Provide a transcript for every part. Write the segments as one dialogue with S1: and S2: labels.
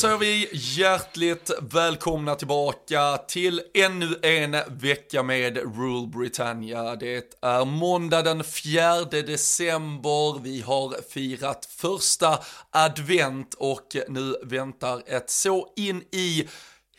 S1: säger vi hjärtligt välkomna tillbaka till ännu en vecka med Rule Britannia. Det är måndag den 4 december, vi har firat första advent och nu väntar ett så in i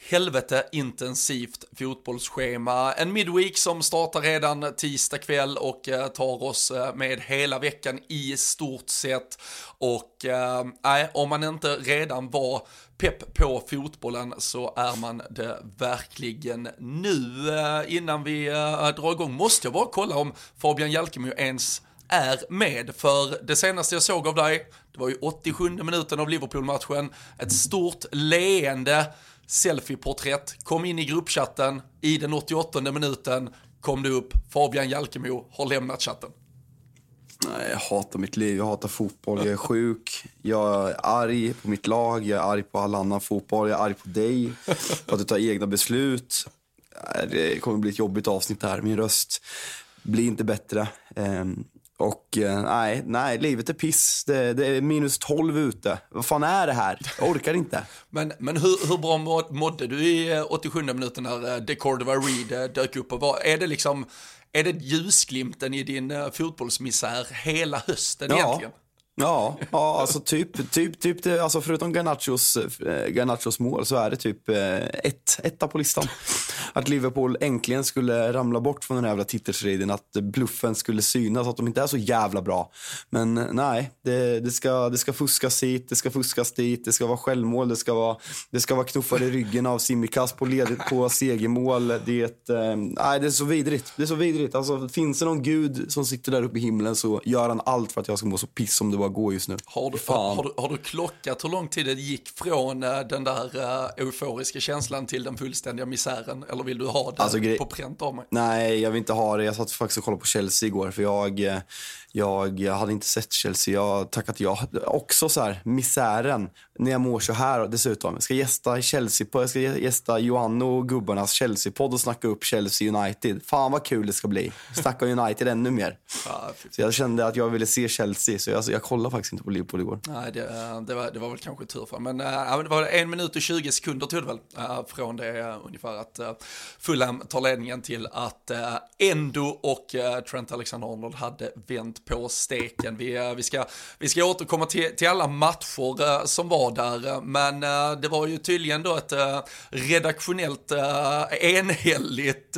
S1: helvete intensivt fotbollsschema. En midweek som startar redan tisdag kväll och eh, tar oss eh, med hela veckan i stort sett. Och eh, nej, om man inte redan var pepp på fotbollen så är man det verkligen nu. Eh, innan vi eh, drar igång måste jag bara kolla om Fabian Jalkemo ens är med. För det senaste jag såg av dig, det var ju 87 minuten av Liverpool-matchen, ett stort leende selfieporträtt kom in i gruppchatten, i den 88 minuten kom det upp, Fabian Jalkemo har lämnat chatten.
S2: Nej, jag hatar mitt liv, jag hatar fotboll, jag är sjuk, jag är arg på mitt lag, jag är arg på all annan fotboll, jag är arg på dig för att du tar egna beslut. Det kommer bli ett jobbigt avsnitt här, min röst blir inte bättre. Ehm, och eh, nej, nej, livet är piss. Det, det, är minus 12 ute. Vad fan är det här? Jag orkar inte.
S1: men men hur, hur bra mådde du i 87 eh, minuten när eh, Decordova Reed dök upp? Och var, är det liksom, är det ljusglimten i din fotbollsmisär hela hösten
S2: ja.
S1: egentligen?
S2: Ja, ja alltså typ, typ, typ det, alltså förutom Garnachos, eh, Garnachos mål så är det typ eh, ett, etta på listan. Att Liverpool äntligen skulle ramla bort från den här jävla titelstriden, att bluffen skulle synas, att de inte är så jävla bra. Men eh, nej, det, det, ska, det ska fuskas hit, det ska fuskas dit, det ska vara självmål, det ska vara, det ska vara knuffar i ryggen av Simikas på, ledigt på segermål. Det, eh, nej, det är så vidrigt. Det är så vidrigt. Alltså, finns det någon gud som sitter där uppe i himlen så gör han allt för att jag ska må så piss som det var gå just nu.
S1: Har du, har, har, du, har du klockat hur lång tid det gick från uh, den där uh, euforiska känslan till den fullständiga misären? Eller vill du ha det alltså, på pränt av mig?
S2: Nej, jag vill inte ha det. Jag satt faktiskt och kollade på Chelsea igår för jag, eh, jag, jag hade inte sett Chelsea. Jag tackat ja. Också så här, misären när jag mår så här dessutom. Jag ska gästa Chelsea på, jag ska gästa Johanno och gubbarnas Chelsea-podd och snacka upp Chelsea United. Fan vad kul det ska bli. Snacka United ännu mer. så jag kände att jag ville se Chelsea så jag, jag kollade faktiskt inte på Liverpool igår.
S1: Nej, det, det, var, det var väl kanske tur för men, äh, det var en minut och 20 sekunder tog det väl äh, från det äh, ungefär att äh, Fulham tar ledningen till att äh, Endo och äh, Trent Alexander-Arnold hade vänt på steken. Vi, eh, vi, ska, vi ska återkomma till, till alla matcher eh, som var där, eh, men det var ju tydligen då ett redaktionellt enhälligt,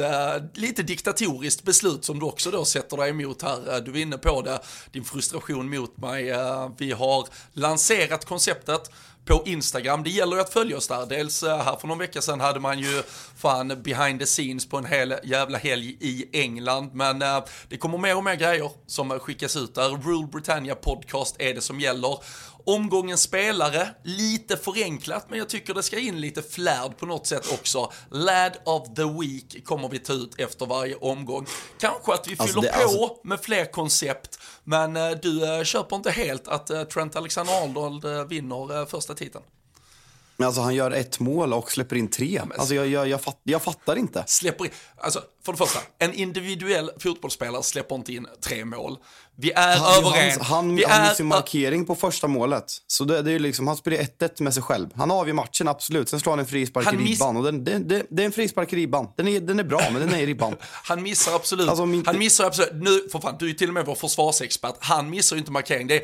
S1: lite diktatoriskt beslut som du också då sätter dig emot här. Du är inne på det, din frustration mot mig vi har lanserat konceptet på Instagram. Det gäller ju att följa oss där. Dels eh, här för någon vecka sedan hade man ju fan behind the scenes på en hel jävla helg i England. Men eh, det kommer mer och mer grejer som skickas ut där. Rule Britannia podcast är det som gäller. Omgången spelare, lite förenklat, men jag tycker det ska in lite flärd på något sätt också. Lad of the Week kommer vi ta ut efter varje omgång. Kanske att vi alltså fyller det, på alltså... med fler koncept, men uh, du uh, köper inte helt att uh, Trent Alexander-Arnold vinner första titeln.
S2: Men alltså han gör ett mål och släpper in tre. Alltså jag, jag, jag, fatt, jag fattar inte.
S1: Släpper in, alltså för det första, en individuell fotbollsspelare släpper inte in tre mål. Vi är
S2: Han,
S1: överens.
S2: han, han,
S1: vi
S2: han
S1: är
S2: sin markering på första målet. Så det, det är liksom, han spelar 1-1 med sig själv. Han avgör matchen, absolut. Sen slår han en frispark
S1: Han
S2: i ribban. Och den, det, det, det är en frispark i ribban. Den är, den är bra, men den är i ribban.
S1: Han missar absolut.
S2: Alltså, om inte-
S1: Han missar absolut. Nu, för fan, du är till och med vår försvarsexpert. Han missar ju inte markering. Det är,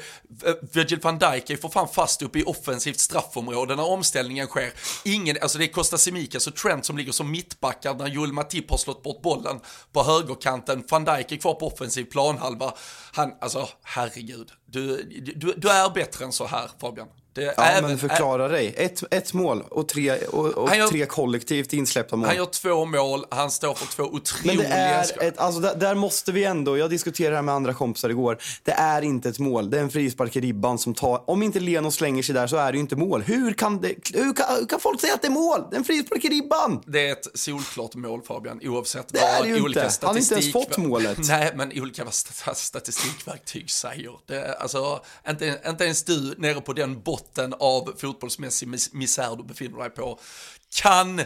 S1: Virgil van Dijk är för fan fast uppe i offensivt straffområde när omställningen sker. Ingen, alltså det är Costa Simikas och Trent som ligger som mittbackar när Joel Matip har slått bort bollen på högerkanten. Van Dijk är kvar på offensiv planhalva. Han, alltså herregud. Du, du, du är bättre än så här Fabian. Det,
S2: Ja,
S1: även-
S2: men förklara dig. Ett, ett mål och tre, och, och
S1: gör-
S2: tre kollektivt insläppta mål.
S1: Han gör två mål, han står för två
S2: Men
S1: otroliga
S2: det är ett, alltså där, där måste vi ändå, jag diskuterade det här med andra kompisar igår. Det är inte ett mål, det är en frispark i ribban som tar, om inte Leno slänger sig där så är det ju inte mål. Hur kan, det, hur kan, hur kan folk säga att det är mål? Det är en frispark i ribban!
S1: Det är ett solklart mål Fabian, oavsett
S2: Det är
S1: vad
S2: det ju
S1: olika
S2: inte. Han har inte ens
S1: statistik...
S2: fått målet.
S1: Nej, men olika vad statistikverktyg säger. Det är, alltså, inte, inte ens du nere på den botten av fotbollsmässig mis- misär du befinner dig på kan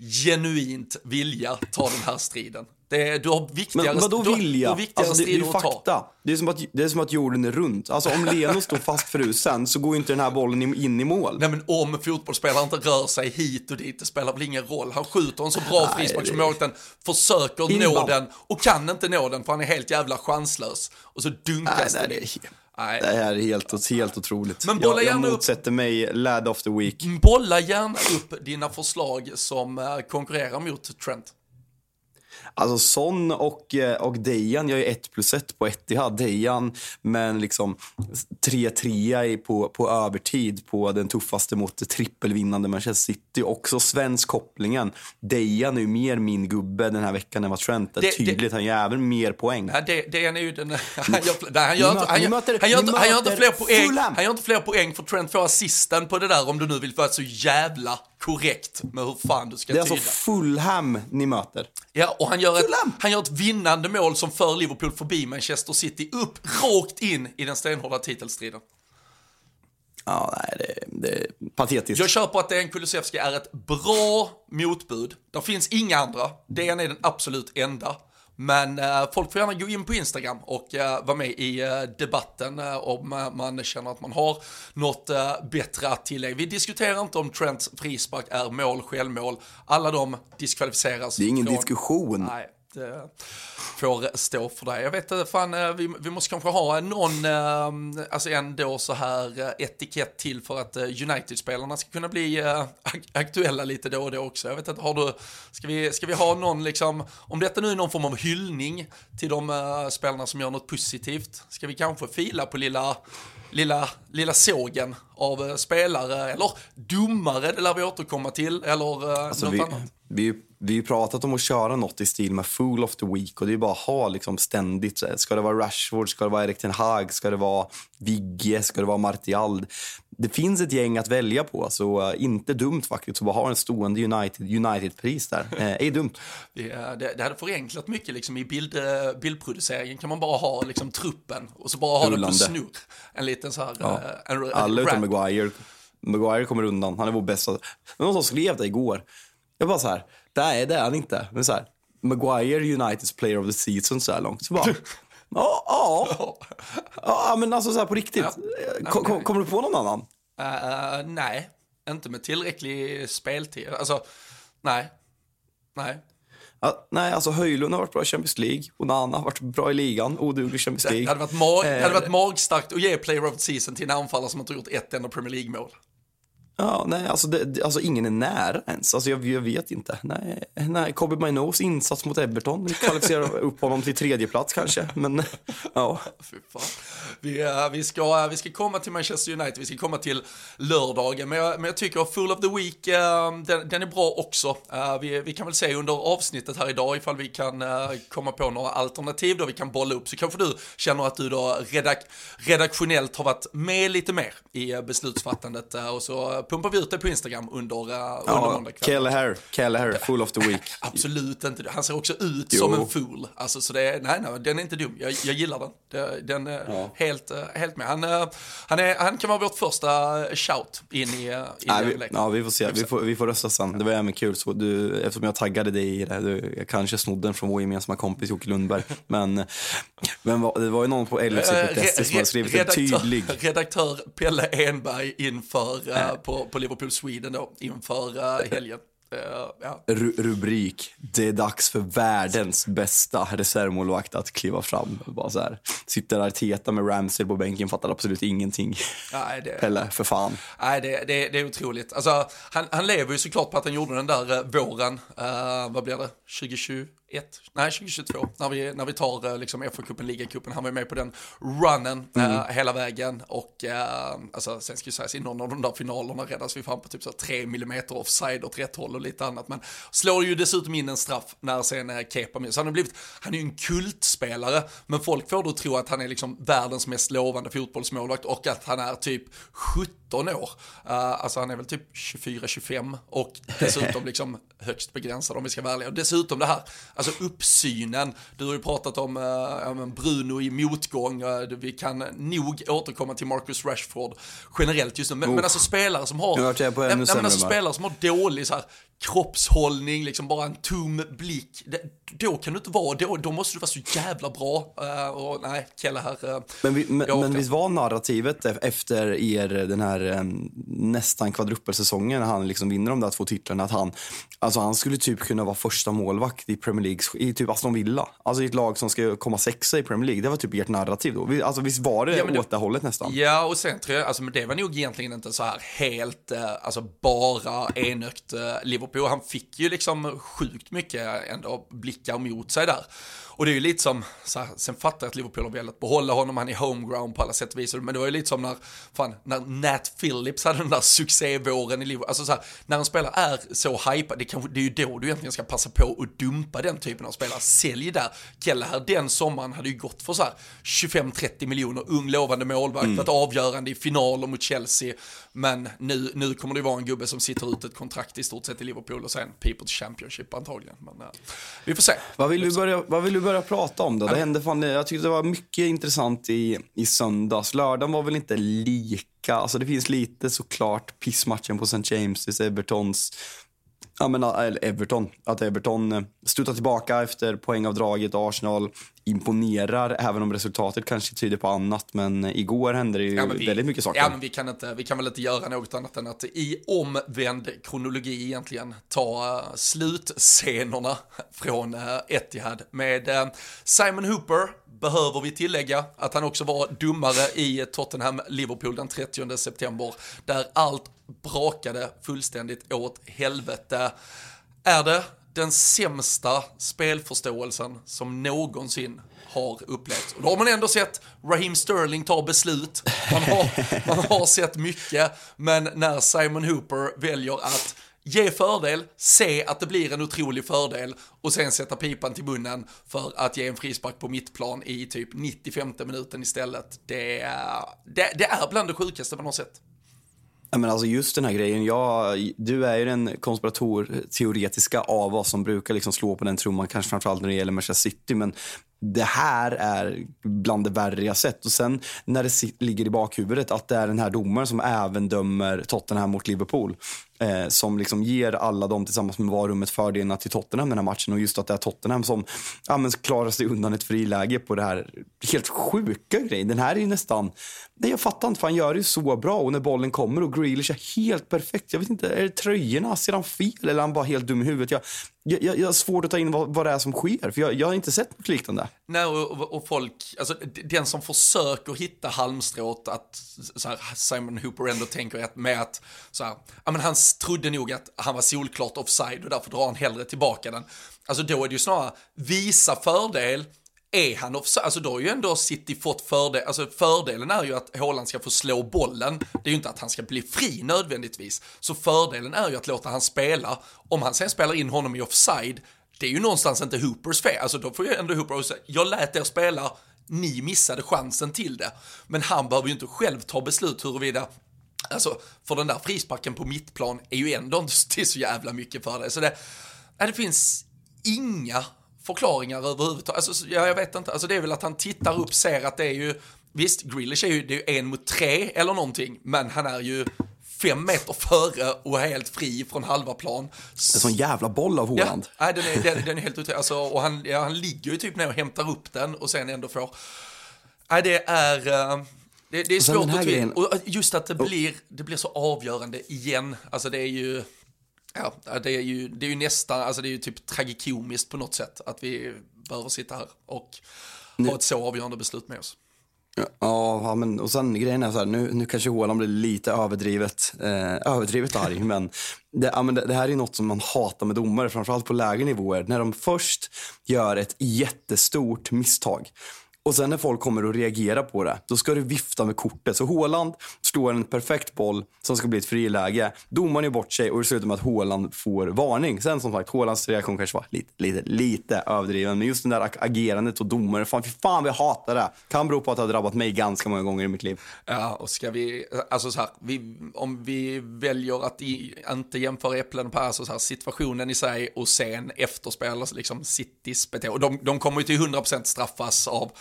S1: genuint vilja ta den här striden. Det är, du har viktigare,
S2: Men vadå vilja?
S1: Du har viktigare
S2: Alltså, det, det är
S1: strider
S2: ju fakta. Det är, som att, det är som att jorden är runt. Alltså om Leno står fastfrusen så går ju inte den här bollen in- i mål.
S1: Nej men om fotbollsspelare inte rör sig hit och dit, det spelar väl ingen roll. Han skjuter en så bra
S2: Nej,
S1: frispark som målvakten, försöker
S2: In i
S1: nå den och kan inte nå den för han är helt jävla chanslös. Och så
S2: Nej,
S1: dunkas
S2: det,
S1: det
S2: är,
S1: in.
S2: det
S1: Nej.
S2: här är helt, helt otroligt.
S1: Men bolla
S2: jag, jag
S1: gärna upp-
S2: motsätter mig lad of the week.
S1: Bolla gärna upp dina förslag som eh, konkurrerar mot Trent.
S2: Alltså Son och, eh, och Dejan gör ju 1 plus 1 på Etihad. Dejan men liksom 3-3 i- på, på övertid på den tuffaste mot trippelvinnande Manchester City. Också svensk kopplingen. Dejan är ju mer min gubbe den här veckan än vad Trent är.
S1: Det-
S2: Tydligt, han gör även mer poäng.
S1: Ja, det, det är ju den... Han gör, nej, han gör,
S2: Ni
S1: inte- han gör,
S2: möter-
S1: han gör,
S2: ni
S1: inte- han gör inte
S2: möter
S1: fler poäng. Han gör inte fler poäng för Trent får assisten på det där om du nu vill vara så jävla korrekt med hur fan du ska
S2: Det är
S1: tyda.
S2: alltså Fulham ni möter.
S1: Ja, och han gör, ett,
S2: Fulham!
S1: han gör ett vinnande mål som för Liverpool förbi Manchester City upp, rakt in i den stenhårda titelstriden.
S2: Ja, nej, det, det är patetiskt.
S1: Jag köper att Dejan Kulusevski är ett bra motbud. Det finns inga andra. Dejan är den absolut enda. Men eh, folk får gärna gå in på Instagram och eh, vara med i eh, debatten om man känner att man har något bättre att tillägga. Vi diskuterar inte om Trents frispark är mål, självmål. Alla de diskvalificeras.
S2: Det är ingen
S1: från-
S2: diskussion.
S1: Nej, eh, får stå för det. Jag vet inte, fan, eh, vi, vi måste kanske ha någon, eh, alltså ändå så här eh, etikett till för att United-spelarna ska kunna bli eh, aktuella lite då och då också. Jag vet inte, har du, ska vi, ska vi ha någon liksom, om detta nu är någon form av hyllning till de eh, spelarna som gör något positivt, ska vi kanske fila på lilla Lilla, lilla sågen av eh, spelare eller domare, det lär vi återkomma till, eller eh,
S2: Alltså,
S1: något
S2: vi,
S1: annat.
S2: vi, vi har ju pratat om att köra något i stil med Fool of the Week och det är bara att ha liksom ständigt. Ska det vara Rashford, ska det vara Erik Ten Hag, ska det vara Vigge, ska det vara Martial? Det finns ett gäng att välja på, så uh, inte dumt faktiskt. Så bara ha en stående United, United-pris där. Eh, är dumt.
S1: Det, det, det hade förenklat mycket liksom i bild, eh, bildproduceringen kan man bara ha liksom truppen och så bara ha det på
S2: Rullande.
S1: snurr. En liten så här,
S2: Ja.
S1: eh, en, en
S2: Alla utom. Maguire. Maguire kommer undan, han är vår bästa. Men någon som skrev det igår. Jag bara så här, nej det är han inte. Men så här, Maguire Uniteds player of the season så här långt. Så bara, ja, ja. Ja, men alltså så här på riktigt.
S1: Ja.
S2: Kom, kom, kommer du på någon annan?
S1: Eh, nej, inte med tillräcklig speltid. Alltså, nej. Nej.
S2: Ja, nej, alltså Höjlund har varit bra i Champions League. Onana har varit bra i ligan. Oduglig i Champions League.
S1: det, hade varit mag, det hade
S2: Eh,
S1: varit magstarkt att ge player of the season till en anfallare som inte gjort ett enda Premier League-mål.
S2: Ja, nej, alltså, det, alltså ingen är nära ens. Alltså, jag, jag vet inte. Nej, nej, Kobe Minos insats mot Everton kvalificerar upp honom till tredje plats kanske. Men ja,
S1: Fy fan. Vi, eh, vi, ska, eh, vi ska komma till Manchester United, vi ska komma till lördagen, men jag, men jag tycker Full of the Week, eh, den, den är bra också. Vi, vi kan väl se under avsnittet här idag ifall vi kan komma på några alternativ då vi kan bolla upp, så kanske du känner att du då redak, redaktionellt har varit med lite mer i beslutsfattandet och så pumpar vi ut det på Instagram under, uh, under
S2: Ja,
S1: måndagskvällen.
S2: Kelleher, Kelleher, full of the week.
S1: Absolut inte. Han ser också ut
S2: Jo.
S1: som en fool. Alltså, så det är, nej, nej, den är inte dum. Jag, jag gillar den. Den är helt, eh, helt med. Han, eh, han, är, han kan vara vårt första shout in i, eh, i
S2: Nej, vi, ja, vi får se. Vi får, vi får rösta sen. Det var även kul. Så du, eftersom jag taggade dig i det. Du, jag kanske snodde den från vår gemensamma kompis Jocke Lundberg. Men, men det var ju någon på
S1: Eh,
S2: LFC.se som hade skrivit en tydlig...
S1: redaktör Pelle Enberg inför, eh, på, på Liverpool Sweden då, inför eh, helgen. Eh, ja.
S2: Ru rubrik, det är dags för världens bästa reservmålvakt att kliva fram. Bara så här. Sitter Arteta med Ramsey på bänken, fattar absolut ingenting.
S1: Nej, det,
S2: Pelle, för fan.
S1: Nej, det, det, det är otroligt. Alltså, han, han lever ju såklart på att han gjorde den där våren, eh, vad blir det, 2021? Nej, 2022, när vi, när vi tar uh, liksom FA-cupen, ligacupen. Han var ju med på den runnen eh, hela vägen och uh, alltså, sen ska ju sägas i någon av de där finalerna räddas vi fram på typ så här 3 mm offside åt rätt håll och lite annat. Men slår ju dessutom in en straff när sen uh, Kepa med. Så han har blivit, han är ju en kultspelare, men folk får då tro att han är liksom världens mest lovande fotbollsmålvakt och att han är typ 17 år. Uh, alltså han är väl typ 24-25 och dessutom liksom högst begränsad om vi ska vara ärliga. Och dessutom det här, alltså uppsynen. Du har ju pratat om uh, Bruno i motgång. Vi kan nog återkomma till Marcus Rashford generellt just nu. Men, men alltså spelare som har...
S2: Vart jag på ännu
S1: Nej, men alltså spelare som har dålig så här, kroppshållning, liksom bara en tom blick. Det, då kan du inte vara, då, då måste du vara så jävla bra. Uh, och nej, Kelle här. Uh,
S2: Men, vi, men, men visst var narrativet e- efter er den här eh, nästan kvadruppelsäsongen när han liksom vinner de där två titlarna att han, alltså han skulle typ kunna vara första målvakt i Premier League, i typ Aston Villa. Alltså i ett lag som ska komma sexa i Premier League. Det var typ ert narrativ då. Vi- Alltså visst var det,
S1: Ja, det-
S2: åt det hållet nästan?
S1: Ja, och sen tror jag, alltså men det var nog egentligen inte så här helt, eh, alltså bara enögt eh, Liverpool. Han fick ju liksom sjukt mycket ändå blickar mot sig där. Och det är ju lite som, så här, sen fattar jag att Liverpool har velat behålla honom, han är homeground på alla sätt och vis. Men det var ju lite som när, fan, när Nat Phillips hade den där succévåren i Liverpool. Alltså så här, när en spelare är så hypad, det, kanske, det är ju då du egentligen ska passa på att dumpa den typen av spelare. Sälj där. Kelleher den sommaren hade ju gått för så här 25-30 miljoner, ung lovande målvakt,
S2: Mm.
S1: varit avgörande i finaler mot Chelsea. Men nu, nu kommer det vara en gubbe som sitter ut ett kontrakt i stort sett i Liverpool och sen People's Championship antagligen. Men uh, vi får se.
S2: Vad vill, du börja, vad vill du börja prata om då? Det hände fan, jag tyckte det var mycket intressant i, i söndags. Lördagen var väl inte lika, alltså det finns lite såklart pissmatchen på St. James, Evertons Ja, men eller Everton. Att Everton eh, stutar tillbaka efter poängavdraget. Arsenal imponerar, även om resultatet kanske tyder på annat. Men eh, igår hände det ju
S1: Ja, vi-
S2: väldigt mycket saker.
S1: Ja, men vi kan, inte, vi kan väl inte göra något annat än att i omvänd kronologi egentligen ta uh, slutscenerna från uh, Etihad med eh, Simon Hooper behöver vi tillägga att han också var domare i Tottenham-Liverpool den 30 september där allt brakade fullständigt åt helvete. Är det den sämsta spelförståelsen som någonsin har upplevts. Och då har man ändå sett Raheem Sterling ta beslut, man har, man har sett mycket, men när Simon Hooper väljer att ge fördel, se att det blir en otrolig fördel och sen sätta pipan till munnen för att ge en frispark på mittplan i typ 95 minuten istället. Det det, det är bland det sjukaste man har sett.
S2: Men alltså just den här grejen, jag, du är ju den konspiratorteoretiska av oss som brukar liksom slå på den trumman, kanske framförallt när det gäller Manchester City. Men det här är bland det värre jag sett. Och sen när det ligger i bakhuvudet att det är den här domaren som även dömer Tottenham mot Liverpool. Eh, som liksom ger alla dem tillsammans med varummet fördelarna till Tottenham den här matchen. Och just att det är Tottenham som ja, men klarar sig undan ett friläge på det här helt sjuka grejen. Den här är ju nästan, nej jag fattar inte för han gör det ju så bra och när bollen kommer och Grealish är helt perfekt. Jag vet inte, är det tröjorna? Ser han fel eller är han bara helt dum i huvudet? Jag, jag, jag, jag har svårt att ta in vad, vad det är som sker för jag, jag har inte sett något liknande.
S1: Nej, och, och- folk, alltså den som försöker hitta halmstrået att så här, Simon Hooper ändå tänker att med att så här, ja men han s- trodde nog att han var solklart offside och därför drar han hellre tillbaka den. Alltså då är det ju snarare visa fördel, är han offside, alltså då har ju ändå City fått fördel, alltså fördelen är ju att Haaland ska få slå bollen, det är ju inte att han ska bli fri nödvändigtvis. Så fördelen är ju att låta han spela, om han sen spelar in honom i offside, det är ju någonstans inte Hoopers fel, alltså då får ju ändå Hooper säga, jag lät er spela, ni missade chansen till det. Men han behöver ju inte själv ta beslut huruvida Alltså, för den där frisparken på mittplan är ju ändå inte så jävla mycket för det. Så det, det finns inga förklaringar överhuvudtaget. Alltså, jag vet inte, alltså det är väl att han tittar upp, ser att det är ju, visst, Grealish är ju, det är ju en mot tre eller någonting, men han är ju fem meter före och helt fri från halva plan. En
S2: sån jävla boll av Håland.
S1: Ja, nej, den, är, den, den är helt ute. Alltså, och han, ja, han ligger ju typ ner och hämtar upp den och sen ändå får... Nej, det är... Det, det, är svårt att grejen... Och just att det blir, det blir så avgörande igen. Alltså det är ju... Ja, det är ju, det är ju nästan, alltså det är ju typ tragikomiskt på något sätt att vi behöver sitta här och ha ett så avgörande beslut med oss.
S2: Ja, men och sen grejen är så här, nu, nu kanske Håland blir lite överdrivet, eh, överdrivet arg, men, det, ja, men det, det, här är något som man hatar med domare, framförallt på lägre nivåer. När de först gör ett jättestort misstag och sen när folk kommer och reagerar på det, då ska du vifta med kortet. Så Håland slår en perfekt boll som ska bli ett friläge. Domaren gör bort sig och det slutar med att Håland får varning. Sen som sagt, Hålands reaktion kanske var lite, lite, lite överdriven. Men just det där agerandet och domaren, fan, fy fan vi hatar det. Kan bero på att det har drabbat mig ganska många gånger i mitt liv.
S1: Ja, och ska vi, alltså så här, vi, om vi väljer att i, inte jämföra äpplen på alltså så här, situationen i sig och sen efterspel, alltså liksom Citys beteende. De, de kommer ju till 100% straffas av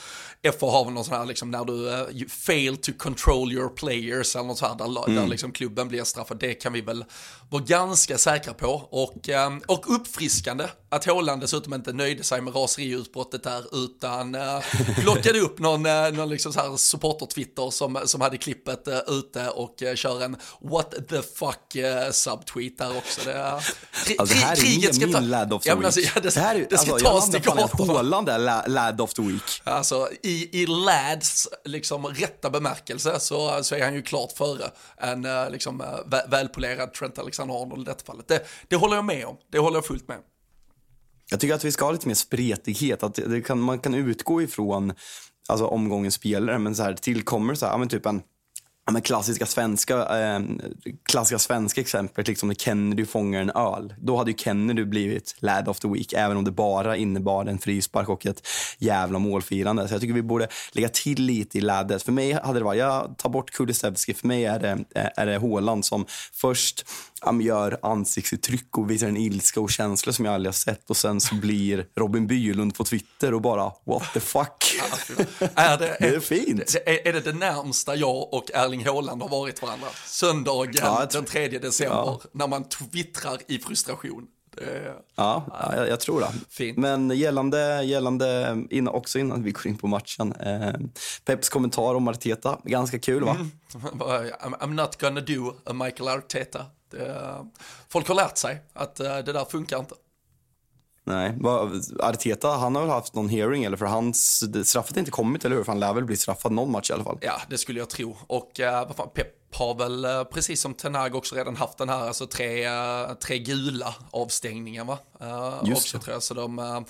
S1: FH har väl någon sån här, liksom, när du uh, fail to control your players eller något sånt här, där, mm. där liksom klubben blir straffad. Det kan vi väl vara ganska säkra på. Och, um, och uppfriskande att Håland dessutom inte nöjde sig med raseriutbrottet där utan uh, plockade upp någon, uh, någon liksom så supporter-twitter som, som hade klippet uh, ute och uh, kör en what the fuck uh, subtweet där också. Det, uh,
S2: alltså, det här är min ta... lad of the week. Alltså, ja, det, det, här är, det ska alltså, tas till gatorna. Håland är lad of the week.
S1: Alltså i, i lads liksom rätta bemärkelse så, så är han ju klart före en liksom välpolerad Trent Alexander-Arnold i detta fallet. Det, det håller jag med om. Det håller jag fullt med om.
S2: Jag tycker att vi ska ha lite mer spretighet. Att kan, man kan utgå ifrån alltså, omgångens spelare, men så här, tillkommer så här, men typ en men klassiska svenska, eh, klassiska svenska exemplet, liksom när Kennedy fångar en öl. Då hade ju Kennedy blivit lad of the week, även om det bara innebar en frispark och ett jävla målfirande. Så jag tycker vi borde lägga till lite i laddet. För mig hade det varit, jag tar bort Kulusevski, för mig är det, är det Håland som först gör ansiktsuttryck och visar en ilska och känslor som jag aldrig har sett. Och sen så blir Robin Bylund på Twitter och bara what the fuck.
S1: är det,
S2: det är fint.
S1: Är, är det det närmsta jag och Erling Haaland har varit varandra? Söndagen ja, den 3 december ja. när man twittrar i frustration.
S2: Ja, ja jag, jag, tror det. Fint. Men gällande, gällande in, också innan vi går in på matchen. Eh, Peps kommentar om Arteta, ganska kul va? Mm.
S1: I'm not gonna do a Michael Arteta. Det, folk har lärt sig att eh, det där funkar inte.
S2: Nej, Arteta han har väl haft någon hearing eller för hans straffet har inte kommit eller hur? För han lär väl bli straffad någon match i alla fall.
S1: Ja, det skulle jag tro. Och uh, fan, Pep har väl uh, precis som Tenag också redan haft den här, alltså tre, tre gula avstängningar va? Just också, det. tror jag. Så de,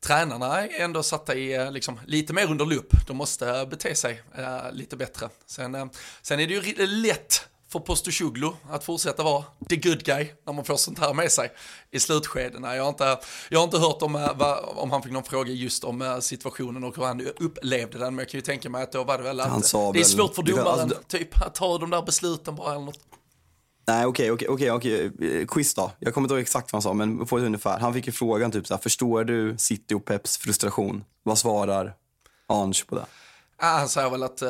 S1: tränarna är ändå satta i liksom, lite mer under lupp. De måste bete sig lite bättre. Sen, sen är det ju lätt för Postosuglu att fortsätta vara the good guy när man får sånt här med sig i slutskedena. Jag har inte, jag har inte hört om, eh, om han fick någon fråga just om eh, situationen och hur han upplevde den, men jag kan ju tänka mig att då var det väl att det är svårt för domaren alltså, typ, att ta de där besluten bara eller något.
S2: Nej, okej, okej, okej, okej. Quiz då. Jag kommer inte ihåg exakt vad han sa, men på ett ungefär. Han fick ju frågan typ så här, förstår du City och Peps frustration? Vad svarar Ange på det?
S1: Han säger väl att uh,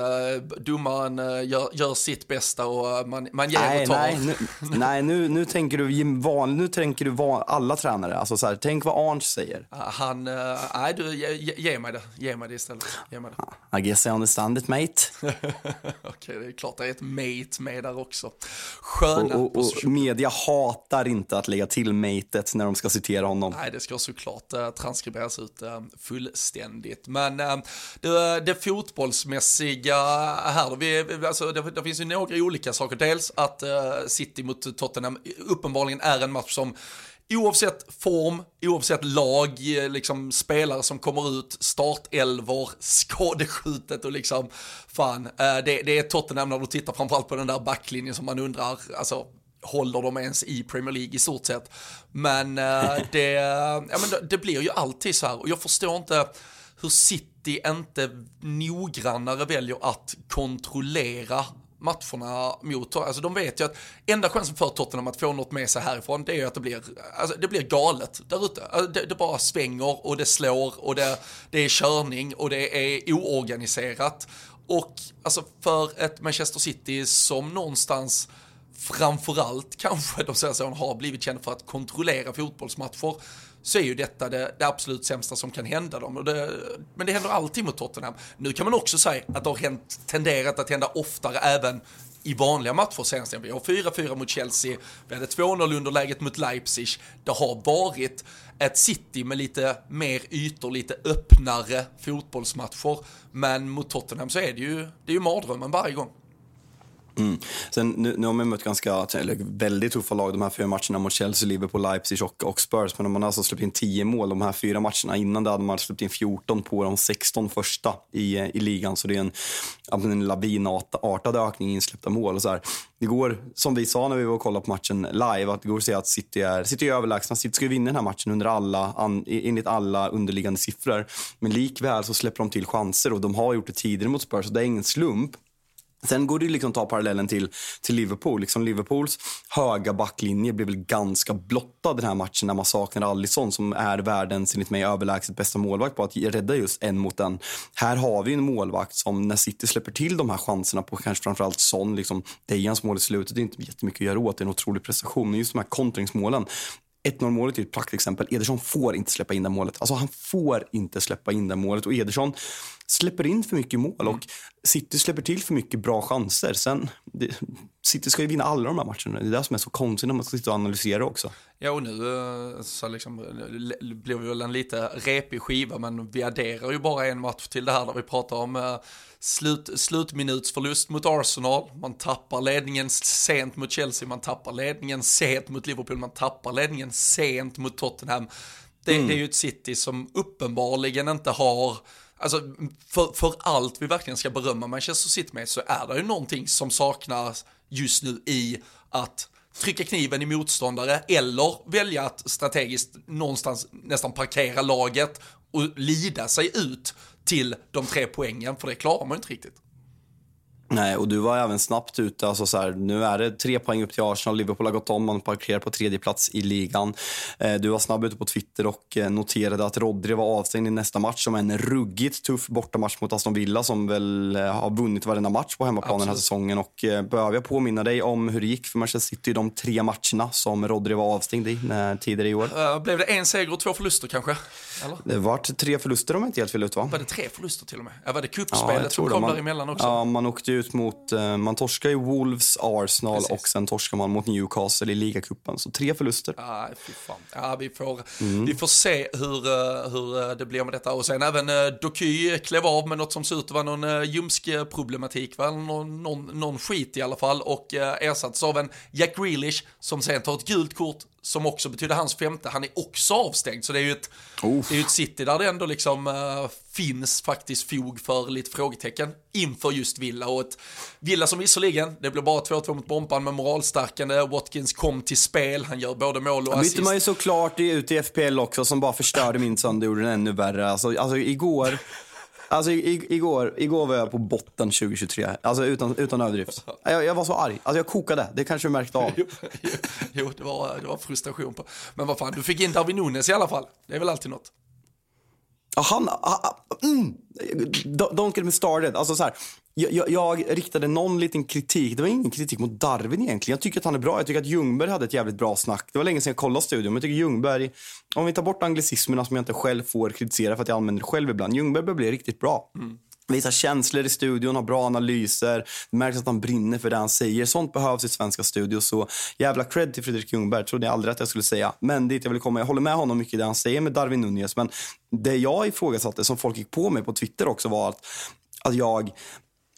S1: domaren uh, gör, gör, sitt bästa och uh, man, man ger nej, och tar.
S2: Nej, nu, nej nu, nu tänker du van, nu tänker du van, alla tränare. Alltså så här, tänk vad Arns säger.
S1: han, nej du, ge, ge, mig det. Ge mig det istället. Ge mig
S2: det. I guess I understand it mate.
S1: Okej, det är klart det är ett mate med där också. Sköna
S2: och, och, och media hatar inte att lägga till matet när de ska citera honom.
S1: Nej, det ska såklart transkriberas ut fullständigt. Men det, det fot fotbollsmässiga här. Vi, alltså, det, det, finns ju några olika saker. Dels att uh, City mot Tottenham uppenbarligen är en match som Oavsett form, oavsett lag, eh, liksom spelare som kommer ut, startelvor, skadeskjutet och liksom, fan, uh, det, det är Tottenham när du tittar framförallt på den där backlinjen som man undrar, alltså, håller de ens i Premier League i stort sett? Men, uh, det, ja, men det, det blir ju alltid så här, och jag förstår inte hur City inte noggrannare väljer att kontrollera matcherna mot alltså de vet ju att enda chansen för Tottenham att få något med sig härifrån det är ju att det blir, alltså det blir galet där ute. Alltså det, det, bara svänger och det slår och det, det är körning och det är oorganiserat. Och alltså för ett Manchester City som någonstans framförallt kanske de senaste åren har blivit kända för att kontrollera fotbollsmatcher så är ju detta det, det absolut sämsta som kan hända dem. Det, men det händer alltid mot Tottenham. Nu kan man också säga att det har hänt, tenderat att hända oftare även i vanliga matcher senast. Vi har 4-4 mot Chelsea, vi hade 2-0 underläget mot Leipzig. Det har varit ett City med lite mer ytor, lite öppnare fotbollsmatcher. Men mot Tottenham så är det ju, det är ju mardrömmen varje gång.
S2: Mm. Sen, nu, nu har man mött ganska, eller väldigt tuffa lag de här fyra matcherna mot Chelsea, Liverpool, Leipzig och, och Spurs. Men man har alltså släppt in 10 mål de här fyra matcherna. Innan det hade man släppt in 14 på de 16 första i, i ligan. Så det är en, en lavinartad ökning i insläppta mål. Och så här. Det går, som vi sa när vi var och kollade på matchen live, att det går att säga att City är, City är överlägsna. City ska vinna den här matchen under alla, an, enligt alla underliggande siffror. Men likväl så släpper de till chanser och de har gjort det tidigare mot Spurs. Så det är ingen slump Sen går det liksom att ta parallellen till, till Liverpool. Liksom Liverpools höga backlinje blev väl ganska blottad den här matchen när man saknar Alisson som är världens, enligt mig, överlägset bästa målvakt på att rädda just en mot en. Här har vi en målvakt som när City släpper till de här chanserna på kanske framförallt Son, liksom, Dejans mål i slutet, det är inte jättemycket att göra åt, det är en otrolig prestation. Men just de här kontringsmålen, 1-0 målet är ett praktexempel. Ederson får inte släppa in det målet. Alltså han får inte släppa in det målet. Och Ederson släpper in för mycket mål och City släpper till för mycket bra chanser. Sen, det, City ska ju vinna alla de här matcherna. Det är det som är så konstigt när man ska sitta och analysera också.
S1: Ja, och nu eh, så liksom, eh, blir vi väl en lite repig skiva, men vi adderar ju bara en match till det här där vi pratar om eh, slut, slutminutsförlust mot Arsenal, man tappar ledningen sent mot Chelsea, man tappar ledningen sent mot Liverpool, man tappar ledningen sent mot Tottenham. Det, mm. det är ju ett City som uppenbarligen inte har Alltså för, för allt vi verkligen ska berömma Manchester City med så är det ju någonting som saknas just nu i att trycka kniven i motståndare eller välja att strategiskt någonstans nästan parkera laget och lida sig ut till de tre poängen, för det klarar man inte riktigt.
S2: Nej, och du var även snabbt ute. Alltså så här, nu är det tre poäng upp till Arsenal. Liverpool har gått om, man parkerar på tredje plats i ligan. Eh, du var snabb ute på Twitter och eh, noterade att Rodri var avstängd i nästa match som en ruggigt tuff bortamatch mot Aston Villa som väl eh, har vunnit varenda match på hemmaplan den här säsongen. Och behöver jag påminna dig om hur det gick för Manchester City i de tre matcherna som Rodri var avstängd i tidigare i år?
S1: Uh, blev det en seger och två förluster kanske?
S2: Eller? Det var tre förluster om jag inte helt fel ut va?
S1: Var det tre förluster till och med? Ja, var det kuppspelet ja, som kom man, däremellan också?
S2: Ja, man åkte ut mot, eh, man torskade ju Wolves, Arsenal Precis. och sen torskade man mot Newcastle i ligacupen. Så tre förluster.
S1: Ja, fy fan. Ja, vi får, mm. vi får se hur, eh, hur eh, det blir med detta. Och sen även Doky klev av med något som ser ut att vara någon ljumsk problematik, va? Någon, någon, någon skit i alla fall och ersattes av en Jack Grealish som sen tar ett gult kort som också betyder hans femte, han är också avstängd. Så det är ju ett, det är ett city där det ändå liksom uh, finns faktiskt fog för lite frågetecken inför just Villa. Och ett Villa som visserligen, det blev bara 2-2 mot Bompan med moralstärkande. Watkins kom till spel, han gör både mål och assist.
S2: bytte man ju såklart ut i FPL också som bara förstörde min söndag och gjorde den ännu värre. Alltså, alltså igår Alltså igår, igår var jag på botten 2023. Alltså utan, utan överdrift. Jag, jag var så arg. Alltså jag kokade. Det kanske du märkte av.
S1: jo, det, var, det var frustration på. Men vad fan, du fick in Darwin Nunes i alla fall. Det är väl alltid något.
S2: Han... han... Mm, don't get me started. Alltså så här, jag, jag, riktade någon liten kritik. Det var ingen kritik mot Darwin egentligen. Jag tycker att han är bra. Jag tycker att Ljungberg hade ett jävligt bra snack. Det var länge sedan jag kollade studion. Men jag tycker Ljungberg, om vi tar bort anglicismerna som jag inte själv får kritisera för att jag använder själv ibland. Ljungberg börjar bli riktigt bra. Mm. Visar känslor i studion, har bra analyser. Det märks att han brinner för det han säger. Sånt behövs i svenska studios. Så jävla cred till Fredrik Ljungberg. Trodde jag aldrig att jag skulle säga. Men dit jag vill komma. Jag håller med honom mycket i det han säger med Darwin Nunez. Men det jag ifrågasatte, som folk gick på mig på Twitter också, var att att jag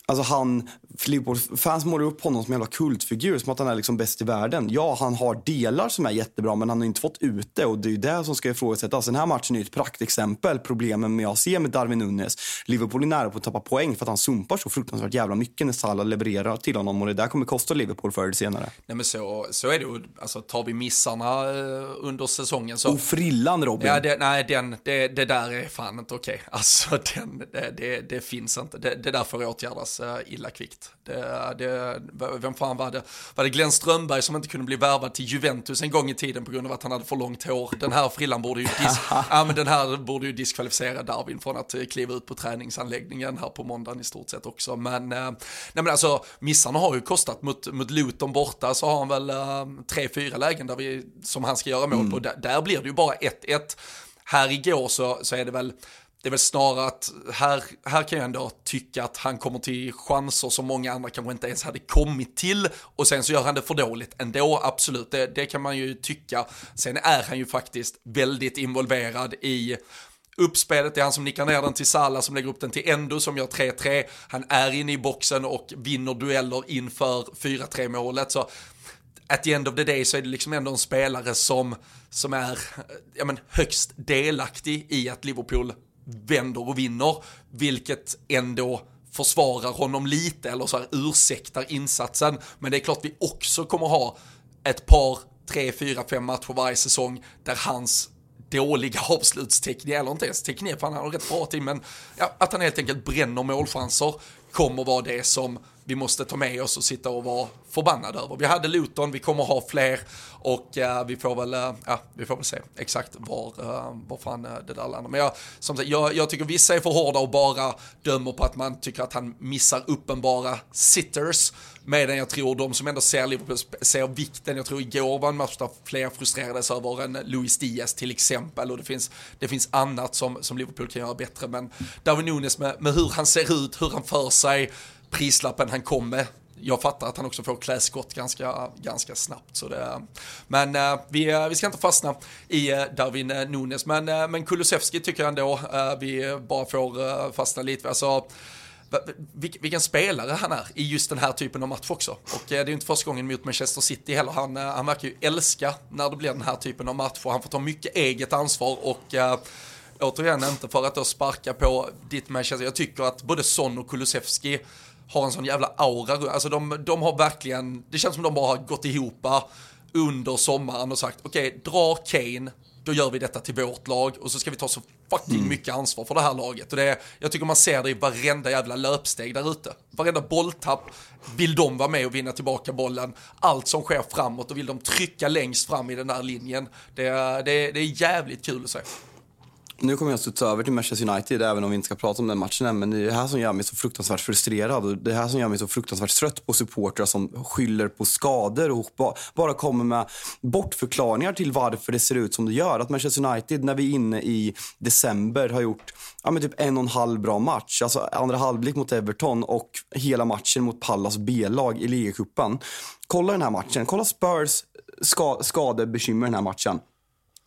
S2: Alltså han, Liverpool-fans målar upp honom som en jävla kultfigur, som att han är liksom bäst i världen. Ja, han har delar som är jättebra, men han har inte fått ut det och det är ju det som ska ifrågasättas. Den här matchen är ett praktexempel. Problemen med jag ser med Darwin Nunes. Liverpool är nära på att tappa poäng för att han sumpar så fruktansvärt jävla mycket när Salah levererar till honom och det där kommer kosta Liverpool förr eller senare.
S1: Nej men så, så är det ju, alltså tar vi missarna eh, under säsongen så...
S2: Och frillan Robin!
S1: Ja, det, nej den, det, det där är fan inte okej. Alltså den, det, det, det finns inte, det, det där får åtgärdas uh, illa kvickt. Det, det, vem fan var det? Var det Glenn Strömberg som inte kunde bli värvad till Juventus en gång i tiden på grund av att han hade för långt hår? Den här frillan borde ju, dis ja, men den här borde ju diskvalificera Darwin från att kliva ut på träningsanläggningen här på måndagen i stort sett också. Men, nej men alltså, missarna har ju kostat mot, mot Luton borta så har han väl äh, tre, fyra lägen där vi, som han ska göra mål mm. på. Där, där blir det ju bara 1-1. Här igår så, så är det väl det är väl snarare att här, här kan jag ändå tycka att han kommer till chanser som många andra kanske inte ens hade kommit till och sen så gör han det för dåligt ändå, absolut, det, det kan man ju tycka. Sen är han ju faktiskt väldigt involverad i uppspelet, det är han som nickar ner den till Salah som lägger upp den till Endo som gör 3-3. Han är inne i boxen och vinner dueller inför 4-3 målet. Så at the end of the day så är det liksom ändå en spelare som, som är ja, men, högst delaktig i att Liverpool vänder och vinner, vilket ändå försvarar honom lite eller så här ursäktar insatsen. Men det är klart vi också kommer ha ett par, tre, fyra, fem matcher varje säsong där hans dåliga avslutsteknik, eller inte ens teknik, för han har rätt bra till, men ja, att han helt enkelt bränner målchanser kommer vara det som vi måste ta med oss och sitta och vara förbannade över. Vi hade Luton, vi kommer ha fler och eh, vi får väl, eh, ja, vi får väl se exakt var, eh, var fan eh, det där landar. Men jag, som sagt, jag, jag tycker vissa är för hårda och bara dömer på att man tycker att han missar uppenbara sitters. Medan jag tror de som ändå ser Liverpool ser vikten, jag tror igår var en match där fler frustrerades över en Luis Diaz till exempel och det finns, det finns annat som, som Liverpool kan göra bättre. Men Darwin Nunes med, med hur han ser ut, hur han för sig, prislappen han kom med. Jag fattar att han också får kläskott ganska, ganska snabbt. Så det, men eh, vi, eh, vi ska inte fastna i eh, Darwin Nunes. Men, men Kulusevski tycker jag ändå vi bara får fastna lite. Alltså, vilken spelare han är i just den här typen av match också. Och det är inte första gången mot Manchester City heller. Han, han verkar ju älska när det blir den här typen av match och Han får ta mycket eget ansvar och återigen inte för att då sparka på ditt Manchester. Jag tycker att både Son och Kulusevski har en sån jävla aura. Alltså de, de har verkligen, det känns som de bara har gått ihop under sommaren och sagt okej, okay, dra Kane, då gör vi detta till vårt lag och så ska vi ta så fucking mm. mycket ansvar för det här laget. Och det, jag tycker man ser det i varenda jävla löpsteg där ute. Varenda bolltapp vill de vara med och vinna tillbaka bollen. Allt som sker framåt och vill de trycka längst fram i den här linjen. Det, det, det är jävligt kul att se.
S2: Nu kommer jag studsa över till Manchester United, även om vi inte ska prata om den matchen än. Men det är det här som gör mig så fruktansvärt frustrerad. Och det här som gör mig så fruktansvärt trött på supportrar som skyller på skador och bara kommer med bortförklaringar till varför det ser ut som det gör. Att Manchester United, när vi är inne i december, har gjort ja, men typ en och en halv bra match. Alltså andra halvlek mot Everton och hela matchen mot Pallas B-lag i ligacupen. Kolla den här matchen. Kolla Spurs ska skadebekymmer den här matchen.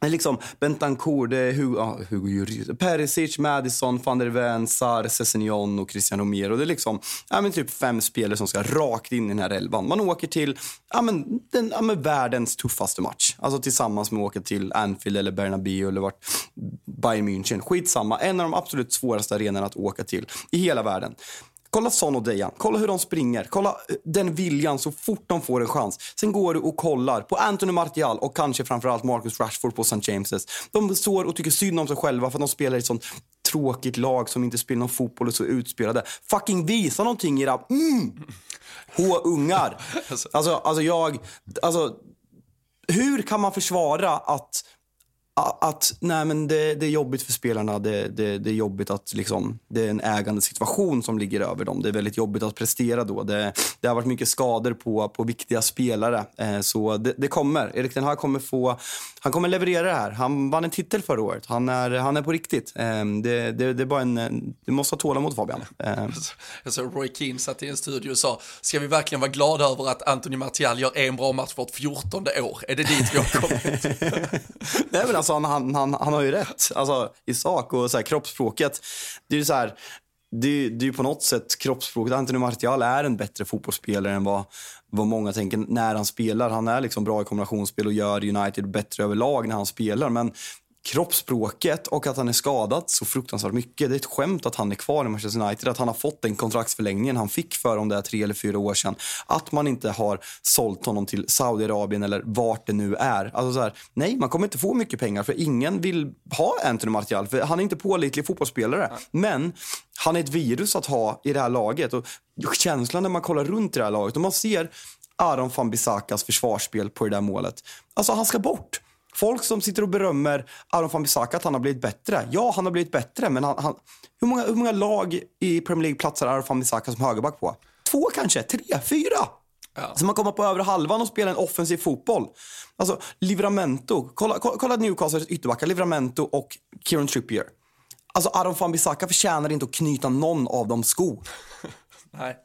S2: Liksom Bentancourt, det är Hugo, ah, Hugo Lloris, Perisic, Madison, van der Ven, Sar, Cessignon och Christian Romero. Det är liksom ja, men typ fem spelare som ska rakt in i den här elvan. Man åker till ja, men, den, ja, men världens tuffaste match. Alltså tillsammans med att åka till Anfield eller Bernabéu eller vart Bayern München. Skitsamma, en av de absolut svåraste arenorna att åka till i hela världen. Kolla Son och Dejan. Kolla hur de springer. Kolla eh, den viljan så fort de får en chans. Sen går du och kollar på Anthony Martial och kanske framförallt Marcus Rashford på St. James's. De står och tycker synd om sig själva för att de spelar i ett sånt tråkigt lag som inte spelar någon fotboll och så utspelade. Fucking visa någonting era mm, H-ungar. Alltså, alltså jag... Alltså, hur kan man försvara att att nej, men det, det, är jobbigt för spelarna. Det, det, det, är jobbigt att liksom, det är en ägande situation som ligger över dem. Det är väldigt jobbigt att prestera då. Det, det har varit mycket skador på, på viktiga spelare. Eh, så det, kommer. Erik den här kommer få, han kommer leverera det här. Han vann en titel förra året. Han är, han är på riktigt. Eh, det, det, är bara en, du måste ha tålamod Fabian. Eh.
S1: Såg Roy Keane satt i en studio och sa, ska vi verkligen vara glada över att Anthony Martial gör en bra match ett fjortonde år? Är det dit vi har kommit?
S2: nej, men alltså, han, han, han, han har ju rätt. Alltså, I sak och så här, kroppsspråket. Det är ju så här, det, det är på något sätt kroppsspråket. Anthony Martial är en bättre fotbollsspelare än vad, vad många tänker när han spelar. Han är liksom bra i kombinationsspel och gör United bättre överlag när han spelar. Men kroppsspråket och att han är skadad så fruktansvärt mycket. Det är ett skämt att han är kvar i Manchester United, att han har fått den kontraktsförlängningen han fick för om det är tre eller fyra år sedan. Att man inte har sålt honom till Saudiarabien eller vart det nu är. Alltså så här, nej, man kommer inte få mycket pengar för ingen vill ha Anthony Martial för han är inte pålitlig fotbollsspelare. Men han är ett virus att ha i det här laget och känslan när man kollar runt i det här laget och man ser Aron van Bissakas försvarsspel på det där målet. Alltså han ska bort. Folk som sitter och berömmer Aron van Bissaka att han har blivit bättre. Ja, han har blivit bättre, men han, han, hur, många, hur många lag i Premier League platsar Aron van Bissaka som högerback på? Två kanske? Tre? Fyra? Ja. Så man kommer på över halvan och spelar en offensiv fotboll. Alltså, Livramento. Kolla, kolla, kolla Newcastles ytterbackar. Livramento och Kieran Trippier. Alltså, Aron van Bissaka förtjänar inte att knyta någon av dem skor.
S1: Nej.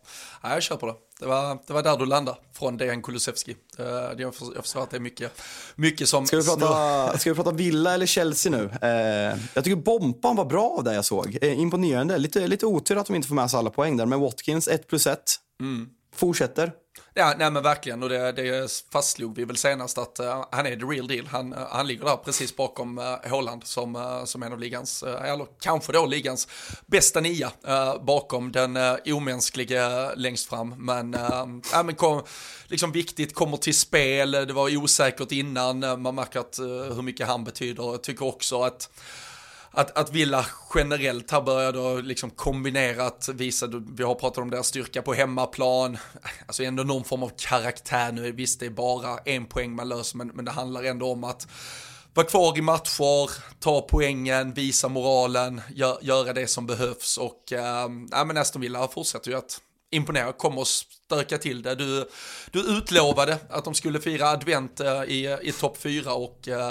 S1: Nej, jag köper det. Det var, det var där du landade från Dejan Kulusevski. Jag, jag förstår att det är mycket, mycket som...
S2: Ska vi, prata, ska vi prata Villa eller Chelsea nu? Eh, jag tycker Bompan var bra av det jag såg. Eh, imponerande. Lite, lite otur att de inte får med sig alla poäng där. Men Watkins 1 plus 1. Mm. Fortsätter.
S1: Ja, nej men verkligen och det, det fastslog vi väl senast att uh, han är the real deal. Han, uh, han ligger där precis bakom eh, uh, Holland som, uh, som en av ligans, eller kanske då ligans bästa nia bakom den uh, omänskliga längst fram. Men, ja, men kom, liksom viktigt, kommer till spel, det var osäkert innan, man märker att, hur mycket han betyder. Jag tycker också att att, att Villa generellt har börjat liksom kombinera visa, vi har pratat om deras styrka på hemmaplan, alltså ändå någon form av karaktär nu, visst det är bara en poäng man löser, men, men det handlar ändå om att vara kvar i matcher, ta poängen, visa moralen, gör, göra det som behövs och äh, men Aston Villa fortsätter ju att imponera, kommer att stöka till det. Du, du utlovade att de skulle fira advent äh, i, i topp fyra och eh,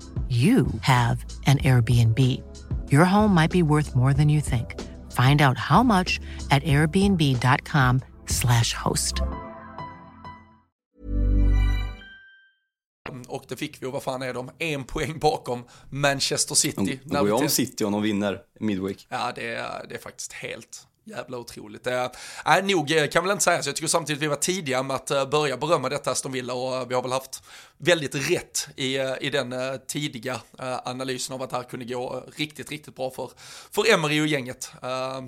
S3: you have an Airbnb. Your home might be worth more than you think. Find out how much at airbnb.com slash host.
S1: Och det fick vi och vad fan är de? En poäng bakom Manchester City.
S2: De går ju om City om de vinner Midweek.
S1: Ja, det är, det är faktiskt helt jävla otroligt. Eh, det är, nog eh, kan väl inte säga, så jag tycker samtidigt vi var tidiga med att eh, börja berömma detta Aston Villa och vi har väl haft väldigt rätt i, i den tidiga analysen av att det här kunde gå riktigt, riktigt bra för, för Emery och gänget.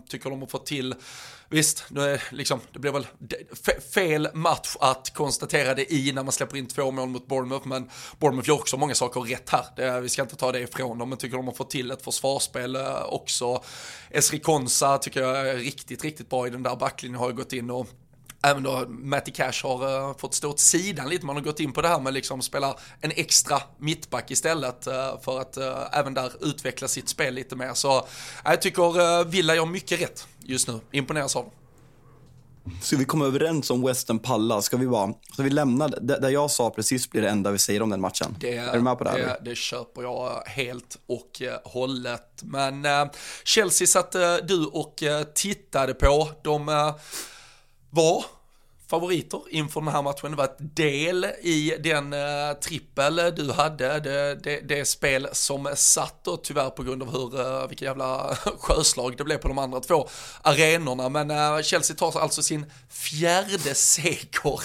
S1: Tycker de har fått till Visst, det, liksom, det blev väl fel match att konstatera det i när man släpper in två mål mot Bournemouth, men Bournemouth gör också många saker rätt här. Det, vi ska inte ta det ifrån dem, men tycker de har fått till ett försvarsspel eh, också. Esri Konsa tycker jag är riktigt, riktigt bra i den där backlinjen, har ju gått in och Även då Matty Cash har uh, fått stå åt sidan lite, man har gått in på det här med liksom spela en extra mittback istället uh, för att uh, även där utveckla sitt spel lite mer. Så jag tycker Villa gör mycket rätt just nu, imponeras av dem.
S2: Ska vi komma överens om Western Palla? Ska vi bara, ska vi lämna det där jag sa precis blir det enda vi säger om den matchen?
S1: Det, är du med på det? Det, det köper jag helt och hållet. Men Chelsea satt du och tittade på. De var favoriter inför den här matchen. Det var ett del i den eh, trippel du hade, det, det, det, spel som satt då tyvärr på grund av hur, eh, vilka jävla sjöslag det blev på de andra två arenorna. Men eh, Chelsea tar alltså sin fjärde seger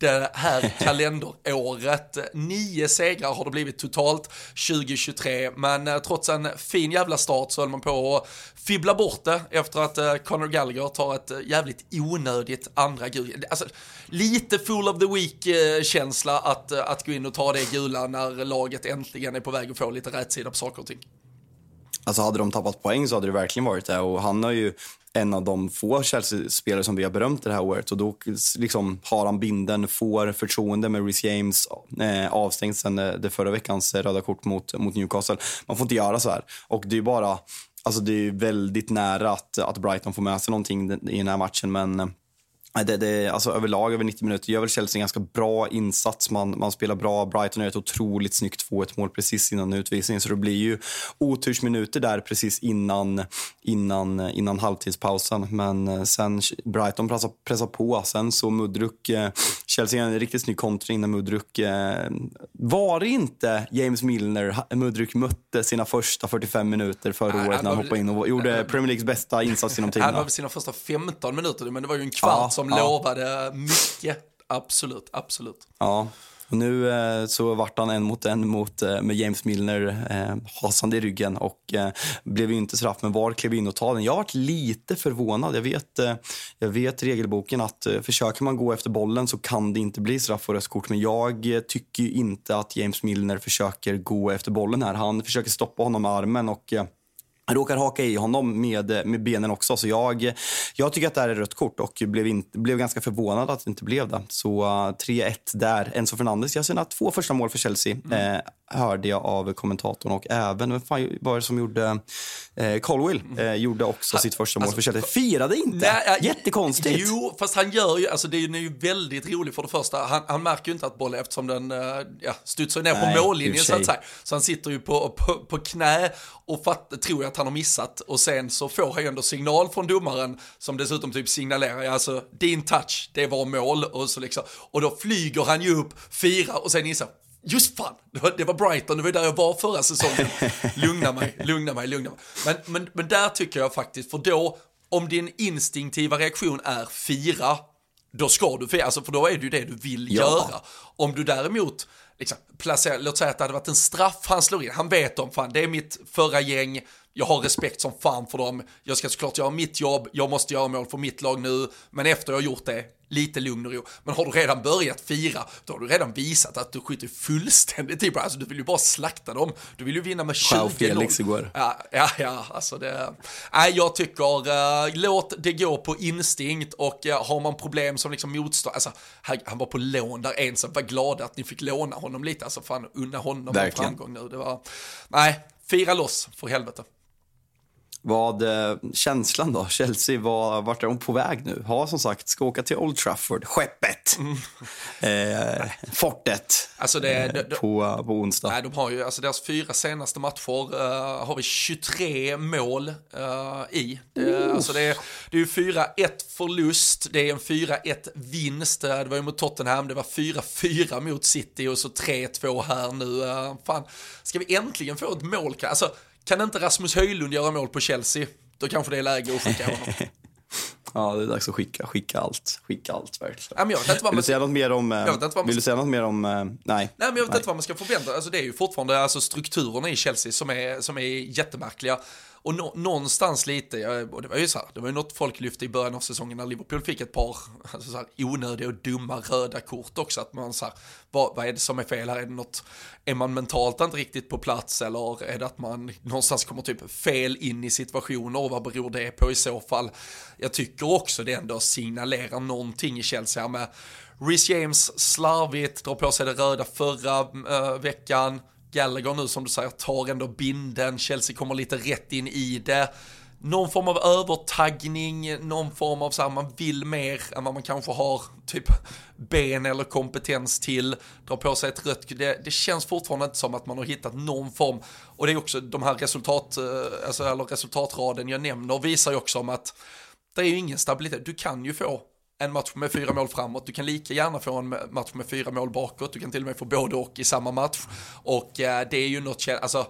S1: det här kalenderåret. Nio segrar har det blivit totalt 2023, men eh, trots en fin jävla start så höll man på att fibbla bort det efter att eh, Conor Gallagher tar ett eh, jävligt onödigt andra gul. Alltså, lite full of the week-känsla att, att gå in och ta det gula när laget äntligen är på väg att få lite rätsida på saker och ting.
S2: Alltså hade de tappat poäng så hade det verkligen varit det och han har ju en av de få Chelsea-spelare som vi har berömt det här året. Och då liksom har han binden, får förtroende med Reece James, eh, avstängd sen eh, det förra veckans röda kort mot, mot Newcastle. Man får inte göra så här. Och det är bara, alltså det är väldigt nära att, att Brighton får med sig någonting i den här matchen, men det, det, alltså överlag över 90 minuter gör väl Chelsea en ganska bra insats. Man, man spelar bra. Brighton gör ett otroligt snyggt 2-1 mål precis innan utvisningen. Så det blir ju otursminuter där precis innan, innan, innan halvtidspausen. Men eh, sen Brighton pressar, pressar på. Sen så Mudruk, eh, Chelsea en riktigt snygg kontring när Mudruk... Eh, var inte James Milner Mudruk mötte sina första 45 minuter förra året när han hoppade in och gjorde Premier Leagues bästa insats genom tiderna?
S1: Han var sina första 15 minuter, men det var ju en kvart ja som ja. lovade mycket. Absolut, absolut.
S2: Ja. Och nu eh, så vart han en mot en mot, eh, med James Milner eh, hasande i ryggen och eh, blev inte straff, men VAR klev in och tog den. Jag varit lite förvånad. Jag vet, eh, jag vet regelboken att eh, försöker man gå efter bollen så kan det inte bli straff och rött men jag eh, tycker inte att James Milner försöker gå efter bollen här. Han försöker stoppa honom med armen och han råkar haka i honom med, med benen också. Så jag, jag tycker att det här är rött kort och blev, in, blev ganska förvånad att det inte blev det. Så uh, 3-1 där. Enzo Fernandes gör sina två första mål för Chelsea. Mm. Eh, hörde jag av kommentatorn och även, vem fan var det som gjorde, eh, Colwill mm. eh, gjorde också sitt första mål alltså, för Chelsea. Firade inte! Nej, Jättekonstigt!
S1: Jo, fast han gör ju, alltså det är ju väldigt roligt för det första, han, han märker ju inte att bollen, eftersom den eh, ja, studsar ner Nej, på mållinjen så att säga. Så han sitter ju på, på, på knä och fatt, tror att han har missat och sen så får han ju ändå signal från domaren som dessutom typ signalerar, alltså din touch, det var mål och så liksom, och då flyger han ju upp, firar och sen inser, Just fan, det var, det var Brighton, det var där jag var förra säsongen. lugna mig, lugna mig, lugna mig. Men, men, men där tycker jag faktiskt, för då, om din instinktiva reaktion är fira, då ska du fira, alltså för då är det ju det du vill ja. göra. Om du däremot, liksom, placera, låt säga att det hade varit en straff han slår in, han vet om, fan det är mitt förra gäng, jag har respekt som fan för dem, jag ska såklart göra mitt jobb, jag måste göra mål för mitt lag nu, men efter jag har gjort det, lite lugn och ro. Men har du redan börjat fira, då har du redan visat att du skjuter fullständigt i alltså du vill ju bara slakta dem, du vill ju vinna med 20
S2: Felix igår.
S1: Ja, ja, ja, alltså det, nej jag tycker, uh, låt det gå på instinkt och uh, har man problem som liksom motstånd, alltså han var på lån där en som var glada att ni fick låna honom lite, alltså fan unna honom en framgång nu, det var, nej, fira loss för helvete.
S2: Vad eh, känslan då? Chelsea, var, vart är de på väg nu? Har som sagt, ska åka till Old Trafford, skeppet, mm. eh, fortet
S1: alltså det,
S2: eh, de, på, på onsdag.
S1: Nej, de har ju, alltså deras fyra senaste matcher uh, har vi 23 mål uh, i. Det, alltså det, är, det är ju 4-1 förlust, det är en 4-1 vinst, det var ju mot Tottenham, det var 4-4 mot City och så 3-2 här nu. Uh, fan, ska vi äntligen få ett mål? Alltså, kan inte Rasmus Höjlund göra mål på Chelsea, då kanske det är läge att skicka honom.
S2: Ja, det är dags att skicka, skicka allt. Skicka allt verkligen.
S1: Ja, men jag vet inte vad
S2: vill du säga något mer om... Eh, vill du säga något mer om... Nej. Nej,
S1: men jag vet nej. inte vad man ska förvänta Alltså det är ju fortfarande alltså, strukturerna i Chelsea som är, som är jättemärkliga. Och nå, någonstans lite, och det var ju så här, det var ju något folk lyfte i början av säsongen när Liverpool fick ett par alltså så här, onödiga och dumma röda kort också. Att man så här, vad, vad är det som är fel här? Är det något, är man mentalt inte riktigt på plats eller är det att man någonstans kommer typ fel in i situationer och vad beror det på i så fall? Jag tycker också det ändå signalerar någonting i Chelsea här med Rhys James slarvigt, drar på sig det röda förra uh, veckan, Gallagher nu som du säger tar ändå binden, Chelsea kommer lite rätt in i det. Någon form av övertaggning, någon form av så här, man vill mer än vad man kanske har typ ben eller kompetens till, dra på sig ett rött, det, det känns fortfarande inte som att man har hittat någon form, och det är också de här resultat, eh, alltså, eller resultatraden jag nämner visar ju också om att det är ju ingen stabilitet, du kan ju få en match med fyra mål framåt, du kan lika gärna få en match med fyra mål bakåt, du kan till och med få både och i samma match. Och eh, det är ju något, alltså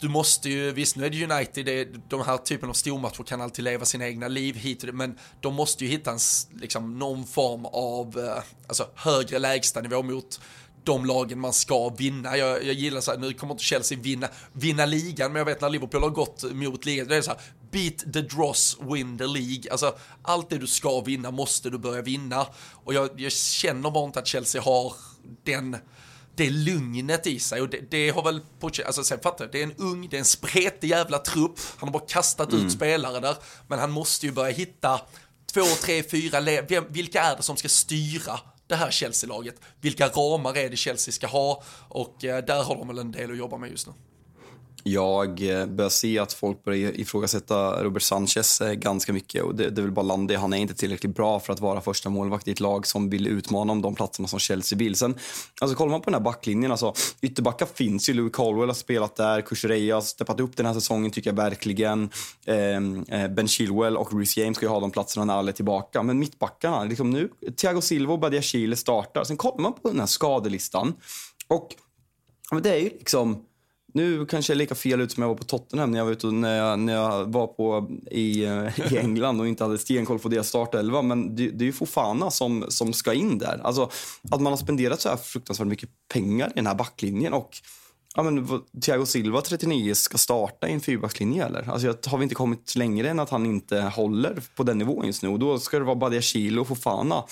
S1: du måste ju, visst nu är det United, det, de här typen av stormatcher kan alltid leva sina egna liv hit och det, men de måste ju hitta en, liksom, någon form av eh, alltså, högre lägstanivå mot de lagen man ska vinna. Jag, jag gillar så här, nu kommer inte Chelsea vinna, vinna ligan, men jag vet när Liverpool har gått mot ligan, det är så här, beat the dross, win the League. Alltså, allt det du ska vinna måste du börja vinna. Och jag, jag känner bara inte att Chelsea har den det lugnet i sig och det, det har väl, alltså sen fattar jag, det är en ung, det är en spretig jävla trupp, han har bara kastat mm. ut spelare där, men han måste ju börja hitta två, tre, fyra, vilka är det som ska styra det här Chelsea-laget? Vilka ramar är det Chelsea ska ha? Och eh, där har de väl en del att jobba med just nu.
S2: Jag eh, börjar se att folk börjar ifrågasätta Robert Sanchez eh, ganska mycket. Och det, det är väl bara Landi. Han är inte tillräckligt bra för att vara första målvakt i ett lag som vill utmana om de platserna som Chelsea vill. Sen, alltså, kollar man på den här backlinjen, alltså, ytterbackar finns ju. Louis Caldwell har spelat där. Kuchereya har steppat upp den här säsongen tycker jag verkligen. Ehm, eh, ben Chilwell och Reece James ska ju ha de platserna när alla är tillbaka. Men mittbackarna, liksom nu, Thiago Silva och Badia Chile startar. Sen kollar man på den här skadelistan och det är ju liksom nu kanske jag är lika fel ut som jag var på Tottenham när jag var ute när jag, när jag var på, i, eh, i England och inte hade stenkoll på deras startelva. Men det, det är ju Fofana som, som ska in där. Alltså, att man har spenderat så här fruktansvärt mycket pengar i den här backlinjen och Ja, men, Thiago Silva, 39, ska starta i en fyrbackslinje eller? Alltså, har vi inte kommit längre än att han inte håller på den nivån just nu? Och då ska det vara Badia Chilo och Fofana ah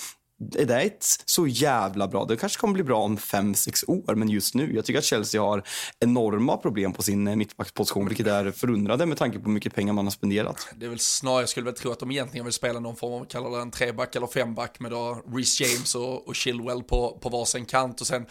S2: är det ett så jävla bra? Det kanske kommer bli bra om fem sex år, men just nu. Jag tycker att Chelsea har enorma problem på sin eh, mittbacksposition, vilket är förundrande med tanke på hur mycket pengar man har spenderat.
S1: Det är väl snarare, jag skulle väl tro att de egentligen vill spela någon form av, kallar det en treback eller femback med då Reece James och, och Chilwell på, på varsin kant och sen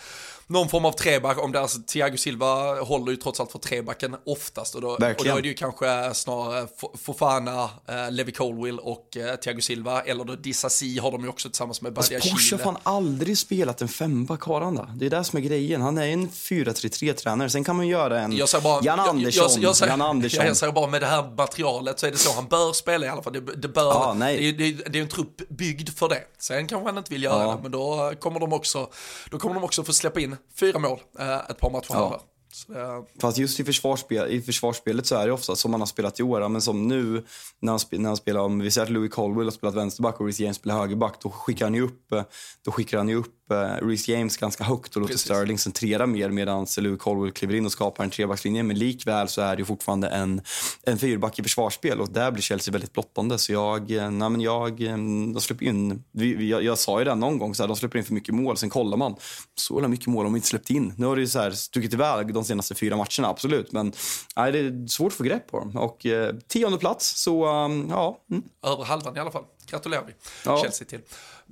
S1: någon form av treback, om det är alltså, Thiago Silva håller ju trots allt för trebacken oftast och då, och då är det ju kanske snarare Fofana, eh, Levi Colwill och eh, Thiago Silva, eller då Dissasi har de ju också tillsammans med
S2: alltså, Porsche har fan aldrig spelat en femback, har han Det är det som är grejen. Han är en 4-3-3-tränare. Sen kan man göra en bara, Jan Andersson. Jag, jag, jag, säger, Jan Andersson.
S1: jag säger bara med det här materialet så är det så han bör spela i alla fall. Det, det bör, ja, nej. Det, det, det är en trupp byggd för det. Sen kanske han inte vill göra ja. det, men då kommer de också, då kommer de också få släppa in fyra mål eh, ett par matcher ja.
S2: Det... Fast just i, försvarsspel, i försvarsspelet så är det ofta som man har spelat i år, men som nu när han, när han spelar, om vi säger att Louis Colwell har spelat vänsterback och Reece James spelar högerback, då skickar han ju upp, eh, då skickar han ju upp eh, Reece James ganska högt och låter Precis. Sterling centrera mer medan Louis Colwell kliver in och skapar en trebackslinje. Men likväl så är det fortfarande en, en fyrback i försvarsspel och där blir Chelsea väldigt blottande. Så jag, eh, nej men jag, eh, de släpper in, vi, jag, jag, sa ju det någon gång, så här, de släpper in för mycket mål. Sen kollar man, så mycket mål de inte släppt in. Nu har det ju så här stuckit iväg de senaste fyra matcherna, absolut. Men nej, det är svårt att få grepp på dem. Och eh, tionde plats, så um, ja.
S1: Mm. Över halvan i alla fall gratulerar vi ja. Chelsea till.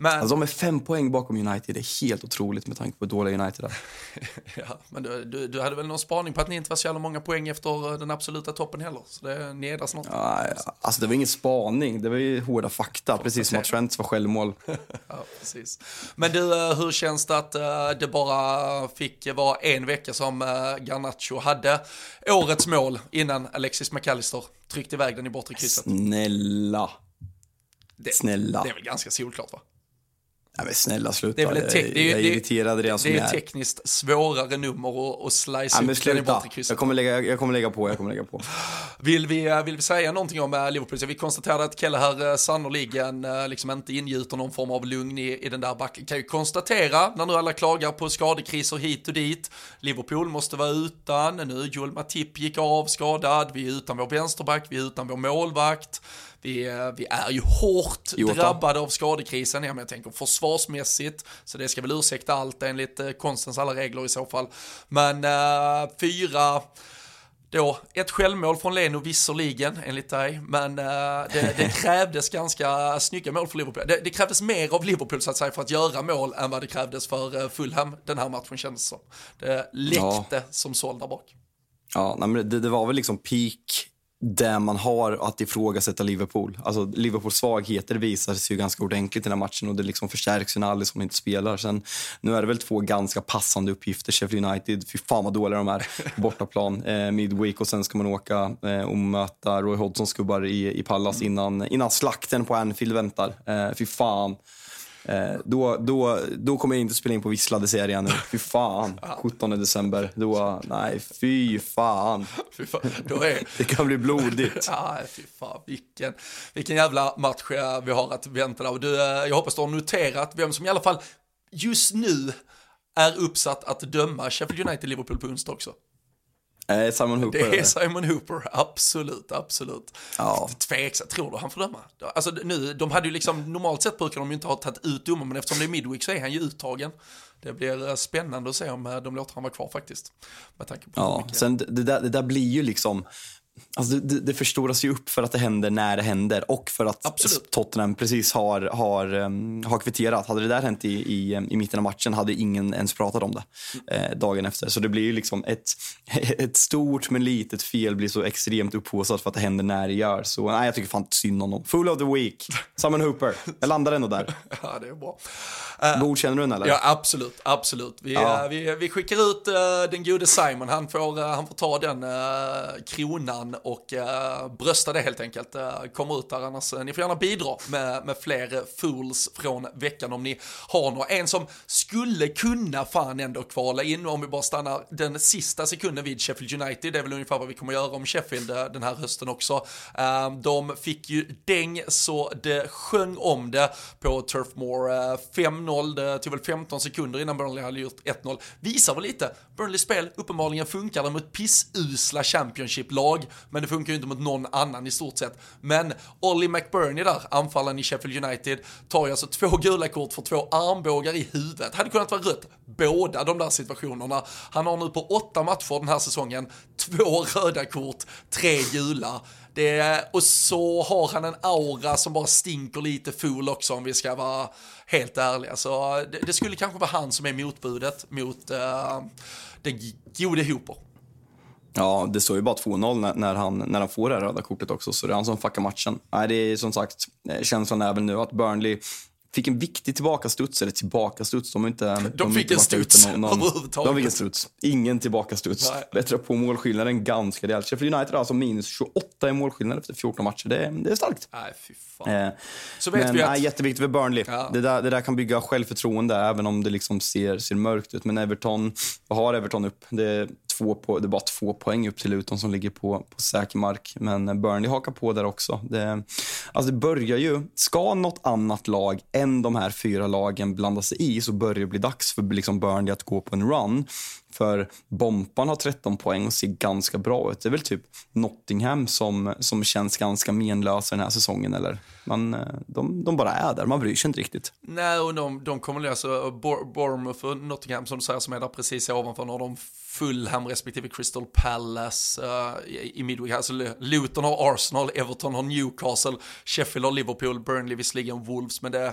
S2: Men... Alltså, de är fem poäng bakom United. Det är helt otroligt med tanke på hur dåliga United är.
S1: ja, men du, du, du, hade väl någon spaning på att ni inte var så jävla många poäng efter den absoluta toppen heller? Så det, där snart.
S2: Ja, alltså det var ingen spaning, det var ju hårda fakta. Precis som att Trent var självmål.
S1: ja, precis. Men du, eh, hur känns det att eh, det bara fick vara en vecka som eh, Garnacho hade årets mål innan Alexis McAllister tryckte iväg den i bortre krysset?
S2: Snälla.
S1: Det,
S2: Snälla.
S1: Det är väl ganska solklart va?
S2: Ja, men snälla sluta, det är väl ett jag, jag är irriterad redan
S1: som Det är ett tekniskt svårare nummer att, slice ja, bortre krysset.
S2: Jag kommer, lägga, jag kommer lägga på, jag kommer lägga på.
S1: vill, vi, eh, vill vi säga någonting om eh, Liverpool? Så vi konstaterade att Kelle här eh, sannoliken liksom inte ingjuter någon form av lugn i, i den där backen. Kan ju konstatera, när nu alla klagar på skadekriser hit och dit, Liverpool måste vara utan, nu Joel Matip gick av skadad, vi är utan vår vänsterback, vi är utan vår målvakt. Vi, eh, vi är ju hårt Jota. drabbade av skadekrisen, ja, men jag tänker försvarsmässigt, så det ska väl ursäkta allt enligt eh, konstens alla regler i så fall. Men uh, fyra, då, ett självmål från Leno visserligen, enligt dig, men uh, det, det, krävdes ganska snygga mål för Liverpool. Det, det, krävdes mer av Liverpool så att säga för att göra mål än vad det krävdes för Fulham den här matchen kändes som. Det läckte ja. som såld där bak.
S2: Ja, nej, men det, det var väl liksom peak det man har att ifrågasätta Liverpool. Alltså Liverpools svagheter visar sig ju ganska ordentligt i den här matchen och det liksom förstärks ju när Alisson inte spelar. Sen, nu är det väl två ganska passande uppgifter. Sheffield United, fy fan vad dåliga de är på bortaplan. Eh, midweek och sen ska man åka eh, och möta Roy Hodgsons gubbar i, i Pallas innan, innan slakten på Anfield väntar. Eh, fy fan. Eh, då, då, då kommer jag inte spela in på visslade serien nu. Fy fan. 17 december. Då, nej, fy fan.
S1: Fy fan. Då är...
S2: Det kan bli blodigt.
S1: Ja, fy fan. Vilken, vilken jävla match eh, vi har att vänta där. Du, eh, jag hoppas du har noterat vem som i alla fall just nu är uppsatt att döma Sheffield United-Liverpool på onsdag också.
S2: Eh, Simon Hooper.
S1: Det är? Simon Hooper, absolut, absolut.
S2: Ja.
S1: Tveksamt, tror du han får döma? Alltså nu, de hade ju liksom, normalt sett brukar de ju inte ha tagit ut domaren, men eftersom det är midweek så är han ju uttagen. Det blir eh, spännande att se om eh, de låter han vara kvar faktiskt. Med tanke på
S2: Ja,
S1: mycket-
S2: sen det där, det där blir ju liksom... Alltså det, det, förstoras ju upp för att det händer när det händer och för att
S1: Absolut.
S2: Tottenham precis har, har, um, har kvitterat. Hade det där hänt i, i, i mitten av matchen hade ingen ens pratat om det eh, dagen efter. Så det blir ju liksom ett, ett stort men litet fel blir så extremt upphaussat för att det händer när det gör. Så nej, jag tycker fan synd om dem. Full of the week. Simon Hooper. Jag landar ändå där.
S1: Ja, det är bra.
S2: Godkänner du den eller?
S1: Ja, absolut, absolut. Vi,
S2: Ja.
S1: eh, vi, vi skickar ut eh, den gode Simon, han får, eh, han får ta den uh, kronan och eh, brösta det helt enkelt. Eh, uh, kommer ut där annars, eh, ni får gärna bidra med, med fler eh, fools från veckan om ni har några. En som skulle kunna fan ändå kvala in om vi bara stannar den sista sekunden vid Sheffield United, det är väl ungefär vad vi kommer göra om Sheffield den här hösten också. De fick ju däng så det sjöng om det på Turf Moor. 5-0, det tog väl 15 sekunder innan Burnley hade gjort 1-0. Visar väl lite, Burnleys spel uppenbarligen funkar mot pissusla Championship-lag, men det funkar ju inte mot någon annan i stort sett. Men Ollie McBurney där, anfallaren i Sheffield United, tar ju alltså två gula kort för två armbågar i huvudet. Hade kunnat vara rött båda de där situationerna. Han har nu på åtta matcher den här säsongen, två röda kort, tre gula. Det, och så har han en aura som bara stinker lite ful också om vi ska vara helt ärliga. Så eh, det, det skulle kanske vara han som är motbudet mot uh, den gode Hooper.
S2: Ja, det står ju bara 2-0 när, när, han, när han får det här röda kortet också, så det är han som fuckar matchen. Nej, det är som sagt, eh, känslan är väl nu att Burnley fick en viktig tillbakastuds, eller tillbakastuds, de inte... De, har
S1: fick en studs
S2: någon-
S1: överhuvudtaget.
S2: De fick en studs. Ingen tillbakastuds. Bättre på målskillnaden ganska rejält. Sheffield United har alltså minus 28 i målskillnad efter 14 matcher. Det, är- det är starkt.
S1: Nej, fy fan.
S2: Eh,
S1: Så vet
S2: men
S1: vi att-
S2: nej, jätteviktigt för Burnley.
S1: Ja.
S2: Det, där, det där kan bygga självförtroende även om det liksom ser, ser mörkt ut. Men Everton, vad har Everton upp? Det två på, det är bara två poäng upp till Luton som ligger på, på säker mark. Men Burnley hakar på där också. Det, alltså det börjar ju, ska något annat lag än de här fyra lagen blanda sig i så börjar det bli dags för liksom Burnley att gå på en run. För Bompan har 13 poäng och ser ganska bra ut. Det är väl typ Nottingham som, som känns ganska menlösa den här säsongen. Eller? Man, eh, de, de bara är där, man bryr sig inte riktigt.
S1: Nej, och de, de kommer lösa eh, Bournemouth och Nottingham som du säger som är där precis ovanför. Nu har de Fulham respektive Crystal Palace uh, i, Midweek. Alltså Luton har Arsenal, Everton har Newcastle, Sheffield har Liverpool, Burnley visserligen Wolves, men det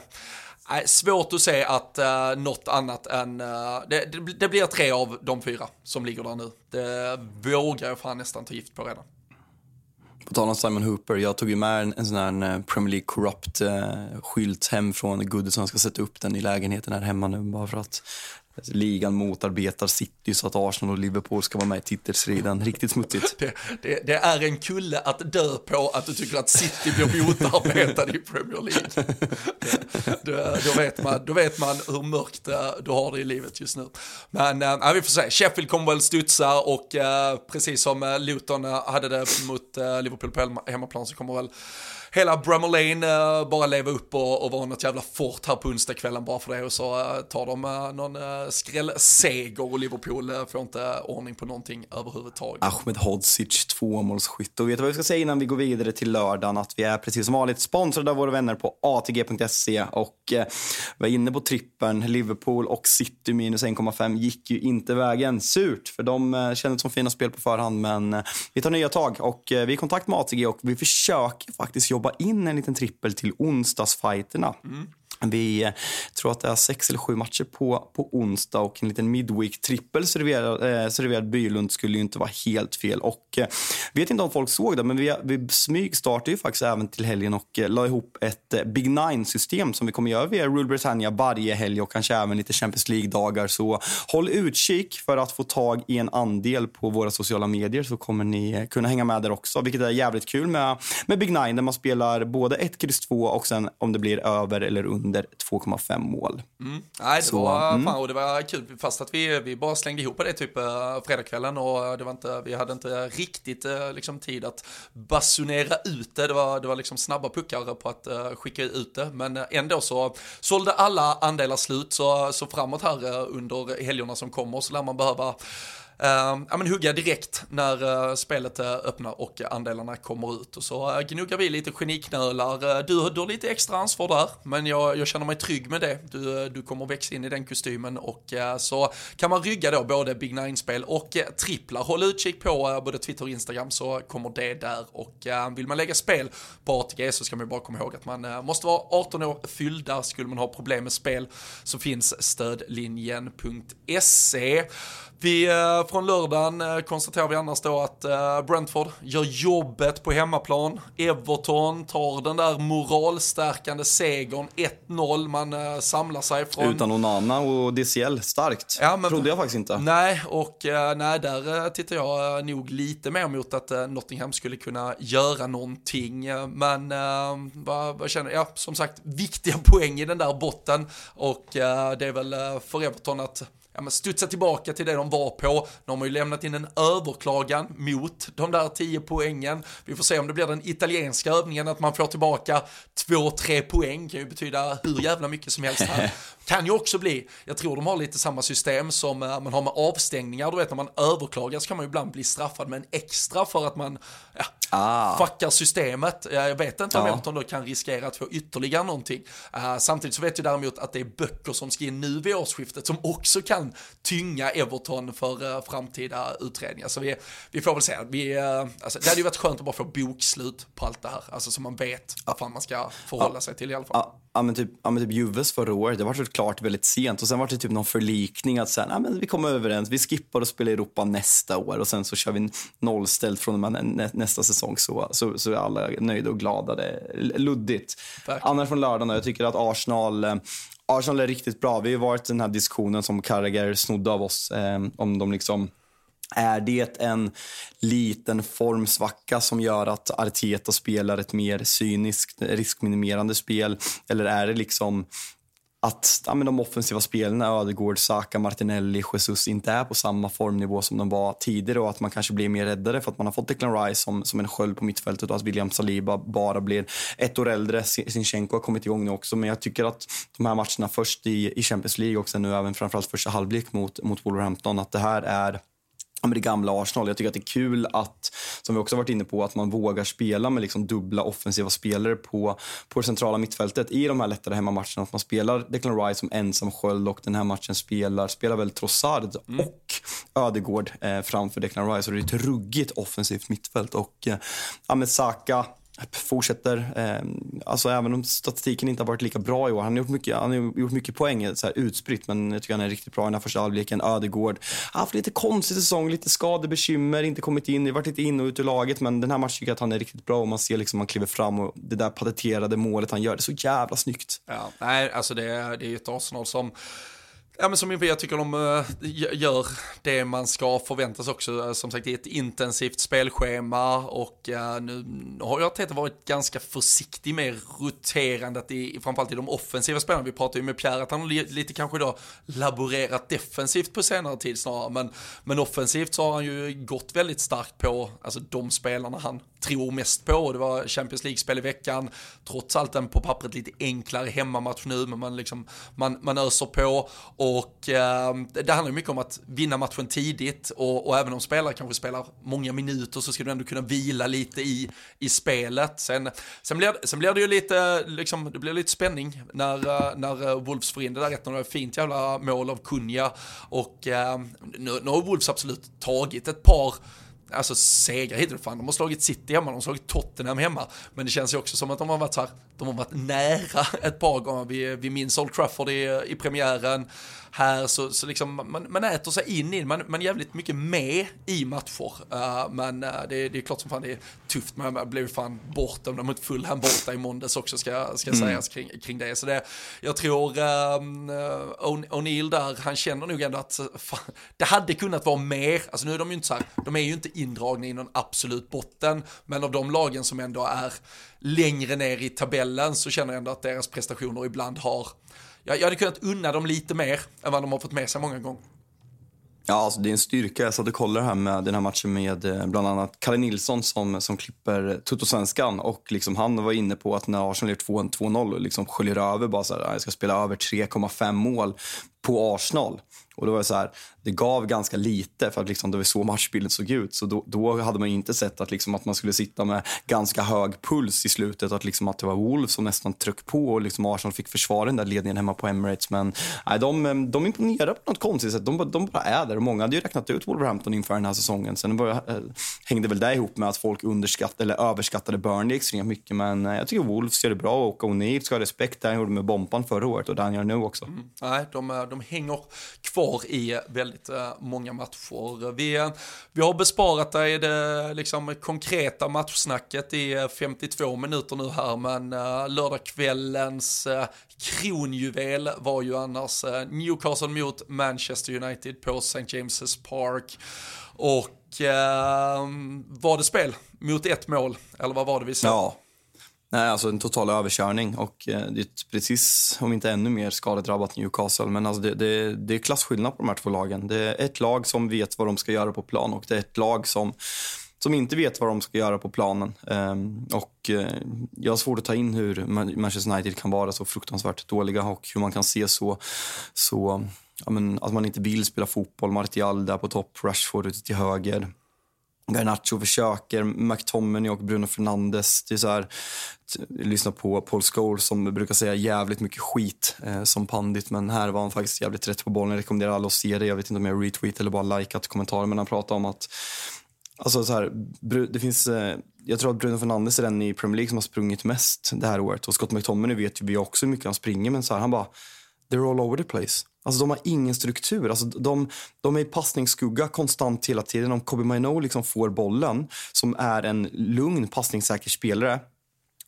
S1: nej, svårt att se att uh, något annat än, uh, det, det, det blir tre av de fyra som ligger där nu. Det vågar jag fan nästan ta gift på redan.
S2: På tal om Simon Hooper, jag tog ju med en, en sån här eh, Premier League Corrupt skylt hem från Goodison. Jag ska sätta upp den i lägenheten här hemma nu bara för att ligan motarbetar City så att Arsenal och Liverpool ska vara med i titelstriden. Riktigt smutsigt.
S1: Det, det, det är en kulle att dö på att du tycker att City blir motarbetade i Premier League. Det, det, då, vet man, då vet man hur mörkt eh, du har det i livet just nu. Men äh, vi får se, Sheffield kommer väl studsa och äh, precis som Luton hade det mot äh, Liverpool på hemmaplan så kommer väl hela Bramall Lane eh, bara leva upp och, och vara något jävla fort här på onsdagskvällen bara för det och så eh, tar de eh, någon äh, skrällseger och Liverpool får inte ordning på någonting överhuvudtaget.
S2: Ahmed Hodzic, tvåmålsskytt. Och vet du vad vi ska säga innan vi går vidare till lördagen? Att vi är precis som vanligt sponsrade av våra vänner på ATG.se och eh, vi är inne på trippeln. Liverpool och City minus 1,5 gick ju inte vägen. Surt, för de eh, kändes som fina spel på förhand, men eh, vi tar nya tag och eh, vi är i kontakt med ATG och vi försöker faktiskt jobba in en liten trippel till onsdagsfighterna. Mm. Vi eh, tror att det är sex eller sju matcher på, på onsdag och en liten midweek-trippel serverad, eh, serverad Bylund skulle ju inte vara helt fel. Och eh, vet inte om folk såg det, men vi, vi smygstartade ju faktiskt även till helgen och eh, la ihop ett eh, Big Nine-system som vi kommer göra via Rule Britannia varje helg och kanske även lite Champions League-dagar. Så håll utkik för att få tag i en andel på våra sociala medier så kommer ni eh, kunna hänga med där också, vilket är jävligt kul med, med Big Nine där man spelar både 1, X 2 och sen om det blir över eller under under 2,5 mål.
S1: Mm. Nej, det,
S2: Så,
S1: var,
S2: mm.
S1: fan, och det var kul, fast att vi, vi bara slängde ihop det typ uh, fredagskvällen och det var inte, vi hade inte riktigt uh, liksom, tid att basunera ut det. Det var, det var liksom snabba puckar på att uh, skicka ut det, men ändå så sålde alla andelar slut, så, så framåt här under helgerna som kommer så lär man behöva Ehm, ja, men hugga direkt när uh, spelet uh, öppnar och andelarna kommer ut. Och så uh, gnuggar vi lite geniknölar. du, du har lite extra ansvar där, men jag, jag känner mig trygg med det. Du, du kommer växa in i den kostymen och så kan man rygga då både Big Nine-spel och tripplar. Håll utkik på både Twitter och Instagram så kommer det där. Och vill man lägga spel på ATG så ska man bara komma ihåg att man måste vara 18 år fyllda. Skulle man ha problem med spel så finns stödlinjen.se. Vi, från lördagen eh, konstaterar vi annars då att eh, Brentford gör jobbet på hemmaplan. Everton tar den där moralstärkande segern 1-0. Man samlar sig från...
S2: Utan Onana och DCL, starkt.
S1: Ja, men...
S2: Trodde jag faktiskt inte.
S1: Nej, och nej, där tittar jag nog lite mer mot att Nottingham skulle kunna göra någonting. Men vad, vad känner jag? Ja, som sagt, viktiga poäng i den där botten. Och det är väl för Everton att ja, men studsa tillbaka till det de var på. Nu har ju lämnat in en överklagan mot de där 10 poängen. Vi får se om det blir den italienska övningen att man får tillbaka 2-3 poäng. kan ju betyda hur jävla mycket som helst här. Kan ju också bli, jag tror de har lite samma system som eh, man har med avstängningar. Du vet när man överklagar så kan man ju ibland bli straffad med en extra för att man ja, ah. fuckar systemet. Jag vet inte om ja. Everton då kan riskera att få ytterligare någonting. Uh, samtidigt så vet jag däremot att det är böcker som ska in nu vid årsskiftet som också kan tynga Everton för uh, framtida utredningar. Så vi, vi får väl se. Vi, uh, alltså, det hade ju varit skönt att bara få bokslut på allt det här. Alltså så man vet vad fan man ska förhålla sig till i alla fall.
S2: Ja, men typ, ja, men typ Juves förra året, det var så klart väldigt sent och sen var det typ någon förlikning att säga, men vi kommer överens, vi skippar och spelar Europa nästa år och sen så kör vi nollställt från med nästa säsong så, så, så är alla nöjda och glada. Det luddigt. Tack. Annars från lördagen, jag tycker att Arsenal eh, Arsenal är riktigt bra. Vi har varit i den här diskussionen som Carragher snodde av oss eh, om de liksom är det en liten formsvacka som gör att Arteta spelar ett mer cyniskt, riskminimerande spel? Eller är det liksom att ja, men de offensiva spelarna, Ödegård, Saka, Martinelli, Jesus inte är på samma formnivå som de var tidigare och att man kanske blir mer räddare för att man har fått Declan Rice som, som en sköld på mittfältet och att William Saliba bara blir ett år äldre. Sinchenko har kommit igång nu också men jag tycker att de här matcherna först i, i Champions League och sen nu även framförallt första halvlek mot, mot Wolverhampton att det här är med det gamla Arsenal. Jag tycker att det är kul att, som vi också varit inne på, att man vågar spela med liksom dubbla offensiva spelare på, på det centrala mittfältet i de här lättare hemmamatcherna. Att man spelar Declan Rice som ensam sköld och den här matchen spelar, spelar väl Trossard mm. och Ödegård eh, framför Declan Rice. Och det är ett ruggigt offensivt mittfält. Och eh, ja, med Saka fortsätter. Eh, alltså även om statistiken inte har varit lika bra i år. Han har gjort mycket, han har gjort mycket poäng så här, utspritt, men jag tycker han är riktigt bra i den här första halvleken. Ödegård Han har haft lite konstig säsong, lite skadebekymmer, inte kommit in, varit lite in och ut ur laget, men den här matchen tycker jag att han är riktigt bra och man ser liksom han kliver fram och det där pateterade målet han gör, det är så jävla snyggt.
S1: Ja, nej, alltså det, det är ju ett Arsenal som Ja men som jag tycker de eh, gör det man ska förväntas också. Eh, som sagt det är ett intensivt spelschema och eh, nu har jag Teta varit ganska försiktig med roterandet i framförallt i de offensiva spelarna. Vi pratade ju med Pierre att han har lite kanske då laborerat defensivt på senare tid snarare. Men, men offensivt så har han ju gått väldigt starkt på alltså de spelarna han tror mest på. Det var Champions League-spel i veckan. Trots allt en på pappret lite enklare hemmamatch nu men man, liksom, man, man öser på. Och eh, det handlar mycket om att vinna matchen tidigt och, och, även om spelare kanske spelar många minuter så ska du ändå kunna vila lite i, i spelet. Sen, sen, blir, sen blir det ju lite, liksom, det blir lite spänning när, eh, när eh, Wolves får in det där rätt. Det var ett fint jävla mål av Kunja och eh, nu, nu har Wolves absolut tagit ett par alltså segrar hittills. Fan, de har slagit City hemma, de har slagit Tottenham hemma. Men det känns ju också som att de har varit så här, de har varit nära ett par gånger. Vi, vi minns Old Trafford i, i premiären här så, så liksom man, man äter sig in i man, man är jävligt mycket med i matcher. Uh, men uh, det, det, är klart som fan det är tufft, man blev fan bortdömda mot Fulham borta i måndags också ska, ska mm. sägas kring, kring det. Så det, jag tror um, O'Neill där, han känner nog ändå att fan, det hade kunnat vara mer, alltså nu är de ju inte så här, de är ju inte indragna i någon absolut botten, men av de lagen som ändå är längre ner i tabellen så känner jag ändå att deras prestationer ibland har jag, jag hade kunnat unna dem lite mer än vad de har fått med sig många gånger.
S2: Ja, alltså det är en styrka. Jag satt och kollade här med den här matchen med eh, bland annat Kalle Nilsson som, eh, som klipper eh, Tuttosvenskan. Och liksom han var inne på att när Arsenal gör 2-0 och liksom sköljer över bara så här, jag ska spela över 3,5 mål på Arsenal. Och då var det så här, det gav ganska lite för att liksom det var så matchbilden såg ut. Så då, då hade man inte sett att, liksom att man skulle sitta med ganska hög puls i slutet. Att, liksom att det var Wolves som nästan tryckte på och liksom Arsenal fick försvara den där ledningen hemma på Emirates. Men nej, de, eh, de imponerar på något konstigt sätt. De, de bara är där. Och många hade ju räknat ut Wolverhampton inför den här säsongen. Sen bara, eh, hängde väl det ihop med att folk underskattade eller överskattade Burnley extremt mycket. Men eh, jag tycker Wolves gör det bra och O'Neill ska ha respekt. Det han gjorde med Bompan förra året och det han gör nu också. Mm.
S1: Nej, de, de hänger kvar i väldigt eh, många matcher. Vi, vi har besparat dig det liksom, konkreta matchsnacket i eh, 52 minuter nu här, men eh, lördagskvällens kronjuvel var ju annars Newcastle mot Manchester United på St. James's Park. Och ehm, var det spel mot ett mål, eller vad var det vi sa?
S2: Ja. Nej, alltså en total överkörning och eh, det är precis, om inte ännu mer, skadedrabbat Newcastle. Men alltså det, det, det är klasskillnad på de här två lagen. Det är ett lag som vet vad de ska göra på plan och det är ett lag som som inte vet vad de ska göra på planen. Ehm, och eh, Jag har svårt att ta in hur Manchester United kan vara så fruktansvärt dåliga och hur man kan se så, så ja, men, att man inte vill spela fotboll. Martial där på topp, Rashford ute till höger. Garnacho försöker, McTominay och Bruno Fernandes. Det är så här, lyssna på Paul Scholes som brukar säga jävligt mycket skit eh, som pandit men här var han faktiskt jävligt rätt på bollen. Jag rekommenderar alla att se det. Jag vet inte om jag retweet eller bara likat kommentarer men han pratar om att Alltså så här, det finns, eh, jag tror att Bruno Fernandes är den i Premier League som har sprungit mest det här året. Och Scott McTominay vet ju vi också hur mycket han springer men så här, han bara, they're all over the place. Alltså de har ingen struktur. Alltså de, de är i passningsskugga konstant hela tiden. Om Kobe Maino liksom får bollen, som är en lugn passningssäker spelare,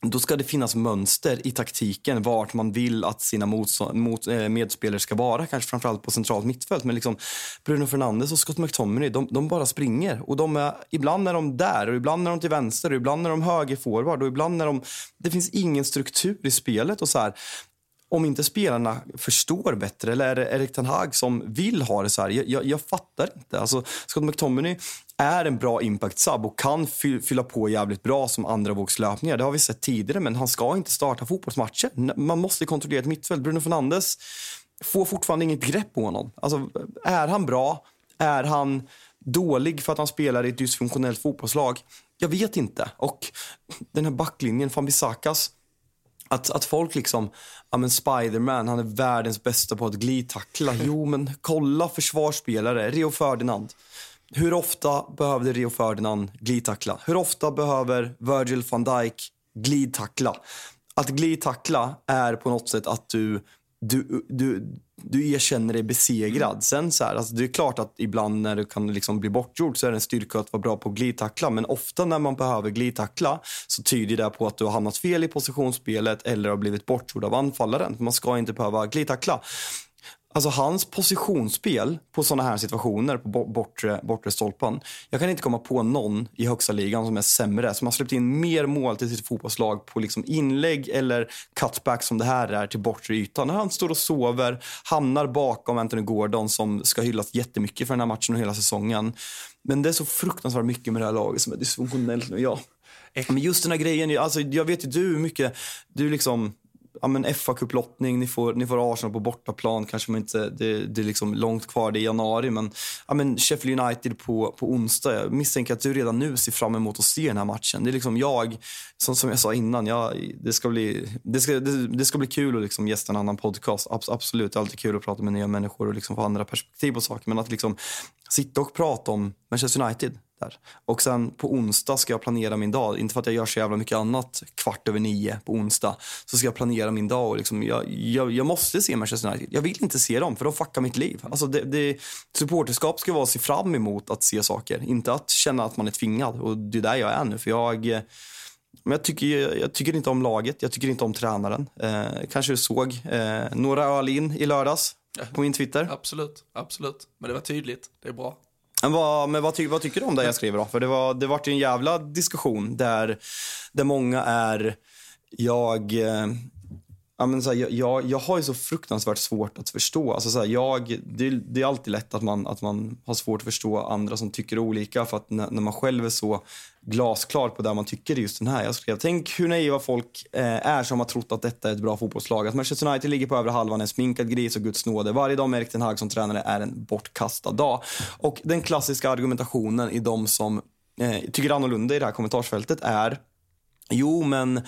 S2: då ska det finnas mönster i taktiken vart man vill att sina mot, eh, medspelare ska vara. Kanske framförallt på centralt mittfält. Men liksom Bruno Fernandes och Scott McTominay, de, de bara springer. Och de är, ibland är de där, och ibland är de till vänster, och ibland är de högerforward och ibland är de... Det finns ingen struktur i spelet. och så här om inte spelarna förstår bättre eller är det Erik Ten Hag som vill ha det så här? Jag, jag, jag fattar inte. Alltså, Scott McTominay är en bra impact sub och kan fy, fylla på jävligt bra som andra vågslöpningar. Det har vi sett tidigare, men han ska inte starta fotbollsmatcher. Man måste kontrollera ett mittfält. Bruno Fernandes får fortfarande inget grepp på honom. Alltså, är han bra? Är han dålig för att han spelar i ett dysfunktionellt fotbollslag? Jag vet inte. Och den här backlinjen, Fambisakas, att, att folk liksom, ja men Spiderman, han är världens bästa på att glidtackla. Jo men kolla försvarsspelare, Rio Ferdinand. Hur ofta behövde Rio Ferdinand glidtackla? Hur ofta behöver Virgil van Dijk glidtackla? Att glidtackla är på något sätt att du, du, du, du erkänner dig besegrad. Mm. Sen så här, alltså det är klart att ibland när du kan liksom bli bortgjord så är det en styrka att vara bra på att glidtackla. Men ofta när man behöver glidtackla så tyder det på att du har hamnat fel i positionsspelet eller har blivit bortgjord av anfallaren. Man ska inte behöva glidtackla. Alltså hans positionsspel på sådana här situationer på bortre, bortre stolpen. Jag kan inte komma på någon i högsta ligan som är sämre, som har släppt in mer mål till sitt fotbollslag på liksom inlägg eller cutback som det här är till bortre ytan. När han står och sover, hamnar bakom Anthony Gordon som ska hyllas jättemycket för den här matchen och hela säsongen. Men det är så fruktansvärt mycket med det här laget som är dysfunktionellt nu. Ja. Men just den här grejen, alltså, jag vet ju du hur mycket, du liksom ja, men FA-cuplottning, ni får, ni får Arsenal på bortaplan. Kanske man inte, det, det är liksom långt kvar, det är januari. Men, ja, men Sheffield United på, på onsdag. Jag misstänker att du redan nu ser fram emot att se den här matchen. Det är liksom jag, som, som jag sa innan, jag, det, ska bli, det, ska, det, det ska bli kul att liksom gästa en annan podcast. absolut, det är alltid kul att prata med nya människor och liksom få andra perspektiv på saker. Men att liksom sitta och prata om Manchester United, där. Och sen på onsdag ska jag planera min dag. Inte för att jag gör så jävla mycket annat kvart över nio på onsdag. Så ska jag planera min dag och liksom, jag, jag, jag måste se Manchester United. Jag vill inte se dem för de fuckar mitt liv. Alltså det, det, supporterskap ska vara att se fram emot att se saker. Inte att känna att man är tvingad. Och det är där jag är nu. För jag, men jag tycker, jag tycker inte om laget, jag tycker inte om tränaren. Eh, kanske du såg eh, några öl in i lördags på min Twitter.
S1: Absolut, absolut. Men det var tydligt, det är bra.
S2: Men vad, men vad, ty, vad tycker du om det jag skriver då? För det var, det var en jävla diskussion där, där många är, jag, eh, Ja, men så här, jag, jag har ju så fruktansvärt svårt att förstå. Alltså, så här, jag, det, det, är alltid lätt att man, att man har svårt att förstå andra som tycker olika. För att när, när man själv är så glasklar på det man tycker i just den här. Jag skrev, tänk hur naiva folk eh, är som har trott att detta är ett bra fotbollslag. Att Manchester United ligger på övre halvan, en sminkad gris och Guds nåde. Varje dag med Erik Ten Hag som tränare är en bortkastad dag. Och den klassiska argumentationen i de som eh, tycker annorlunda i det här kommentarsfältet är Jo, men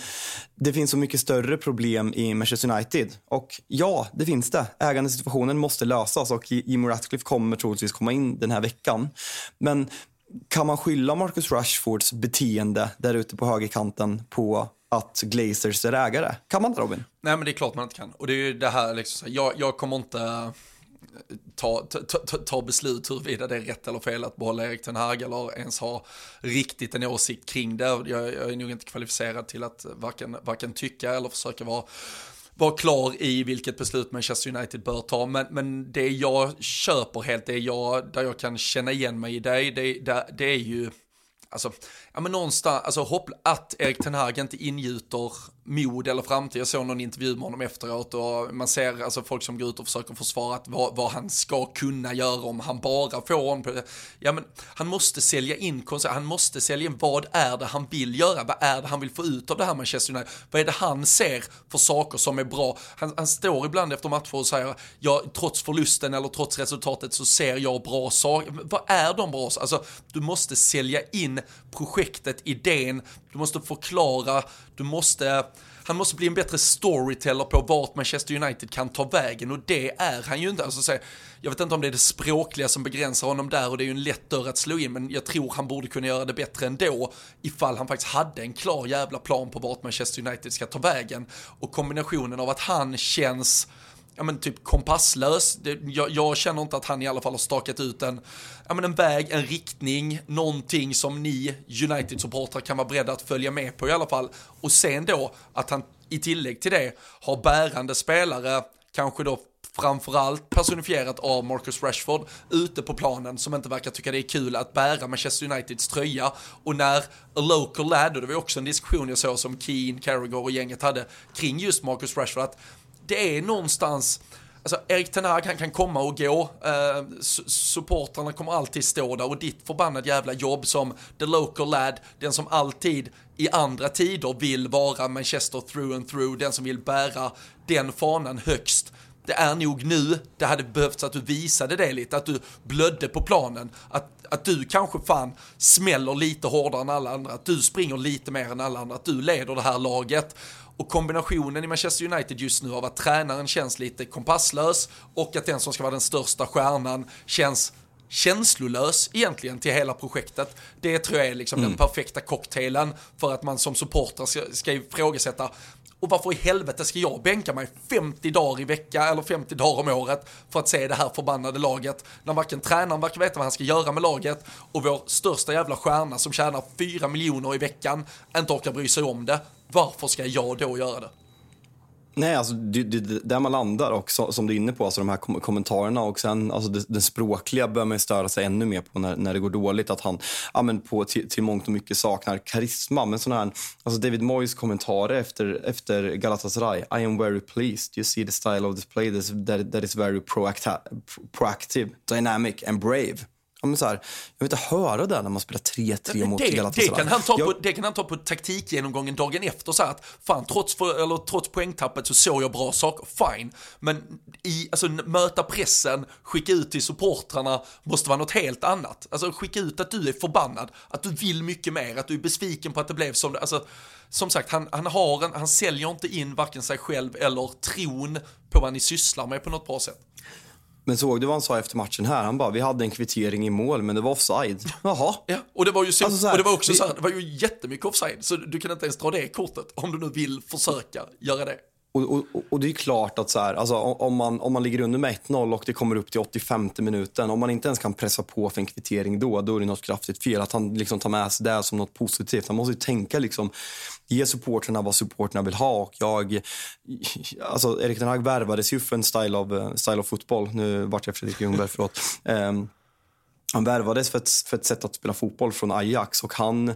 S2: det finns så mycket större problem i Manchester United. Och ja, det finns det. Ägandesituationen måste lösas och Jimmy Ratcliffe kommer troligtvis komma in den här veckan. Men kan man skylla Marcus Rashfords beteende där ute på högerkanten på att Glazers är ägare? Kan man det Robin?
S1: Nej men det är klart man inte kan. Och det är ju det här liksom, jag, jag kommer inte eh, ta, ta, ta, ta beslut huruvida det är rätt eller fel att behålla Erik Ten Hag eller ens ha riktigt en åsikt kring det. Jag, jag är nog inte kvalificerad till att varken, varken tycka eller försöka vara vara klar i vilket beslut Manchester United bör ta. Men, men det jag köper helt, det jag, där jag kan känna igen mig i dig, det, det, det är ju alltså, ja men någonstans, alltså hopp, att Erik Ten Hag inte ingjuter mod eller framtid. Jag såg någon intervju med honom efteråt och man ser alltså folk som går ut och försöker försvara att vad, vad han ska kunna göra om han bara får honom. Ja men han måste sälja in koncept, han måste sälja in vad är det han vill göra, vad är det han vill få ut av det här Manchester United, vad är det han ser för saker som är bra. Han, han står ibland efter matcher och säger, ja trots förlusten eller trots resultatet så ser jag bra saker. Vad är de bra Alltså du måste sälja in projekt projektet, idén, du måste förklara, du måste han måste bli en bättre storyteller på vart Manchester United kan ta vägen och det är han ju inte. Alltså, jag vet inte om det är det språkliga som begränsar honom där och det är ju en lätt dörr att slå in men jag tror han borde kunna göra det bättre ändå ifall han faktiskt hade en klar jävla plan på vart Manchester United ska ta vägen. Och kombinationen av att han känns ja men typ kompasslös. Det, jag, jag, känner inte att han i alla fall har stakat ut en, ja men en väg, en riktning, någonting som ni United-supportrar kan vara beredda att följa med på i alla fall. Och sen då att han i tillägg till det har bärande spelare, kanske då framförallt personifierat av Marcus Rashford ute på planen som inte verkar tycka det är kul att bära Manchester Uniteds tröja och när a local lad, och det var också en diskussion jag såg som Keane, Carragher och gänget hade kring just Marcus Rashford, att det är någonstans, Alltså Erik Ten Hag, han kan komma och gå, eh, supportrarna kommer alltid stå där och ditt förbannade jävla jobb som the local lad, den som alltid i andra tider vill vara Manchester through and through, den som vill bära den fanan högst. Det är nog nu det hade behövts att du visade det lite, att du blödde på planen, att, att du kanske fan smäller lite hårdare än alla andra, att du springer lite mer än alla andra, att du leder det här laget. Och kombinationen i Manchester United just nu av att tränaren känns lite kompasslös och att den som ska vara den största stjärnan känns känslolös egentligen till hela projektet. Det tror jag är liksom mm. den perfekta cocktailen för att man som supporter ska, ska ifrågasätta och varför i helvete ska jag bänka mig 50 dagar i vecka eller 50 dagar om året för att se det här förbannade laget när varken tränaren verkar veta vad han ska göra med laget och vår största jävla stjärna som tjänar 4 miljoner i veckan inte orkar bry sig om det. Varför ska jag då göra det?
S2: Nej, alltså det, det, där man landar och som du är inne på, alltså de här kom kommentarerna och sen alltså det, det språkliga bör man störa sig ännu mer på när, när det går dåligt. Att han ja, men på, till, till mångt och mycket saknar karisma. Men sån här, alltså David Moyes kommentarer efter, efter Galatasaray. I am very pleased. You see the style of this play that, that is very proactive, proactive, dynamic and brave. Ja, men så här, jag vill inte höra det när man spelar 3-3 mot Galatasaray.
S1: Det kan, han ta på, det kan han ta på taktikgenomgången dagen efter så att fan trots, för, eller, trots poängtappet så såg jag bra saker, fine. Men i, alltså, möta pressen, skicka ut till supportrarna måste vara något helt annat. Alltså skicka ut att du är förbannad, att du vill mycket mer, att du är besviken på att det blev som det, alltså som sagt, han, han, har en, han säljer inte in varken sig själv eller tron på vad ni sysslar med på något bra sätt.
S2: Men såg du vad han sa efter matchen här? Han bara, vi hade en kvittering i mål, men det var offside. Jaha.
S1: Ja, och det var ju så,
S2: Alltså så här,
S1: och det var också
S2: vi-
S1: så här, det var ju jättemycket offside, så du kan inte ens dra det kortet om du nu vill försöka göra det.
S2: Och, och, och det är klart att så här, alltså, om, om man, om man ligger under med 1-0 och det kommer upp till 85 minuten, om man inte ens kan pressa på för en kvittering då, då är det något kraftigt fel. Att han liksom tar med sig det som något positivt. Han måste ju tänka liksom, ge supporterna vad supporterna vill ha. Och jag, alltså Erik den Hag värvades ju för en style of, eh, style of fotboll. Nu vart jag Fredrik Ljungberg, förlåt. Um, han värvades för ett, för ett sätt att spela fotboll från Ajax och han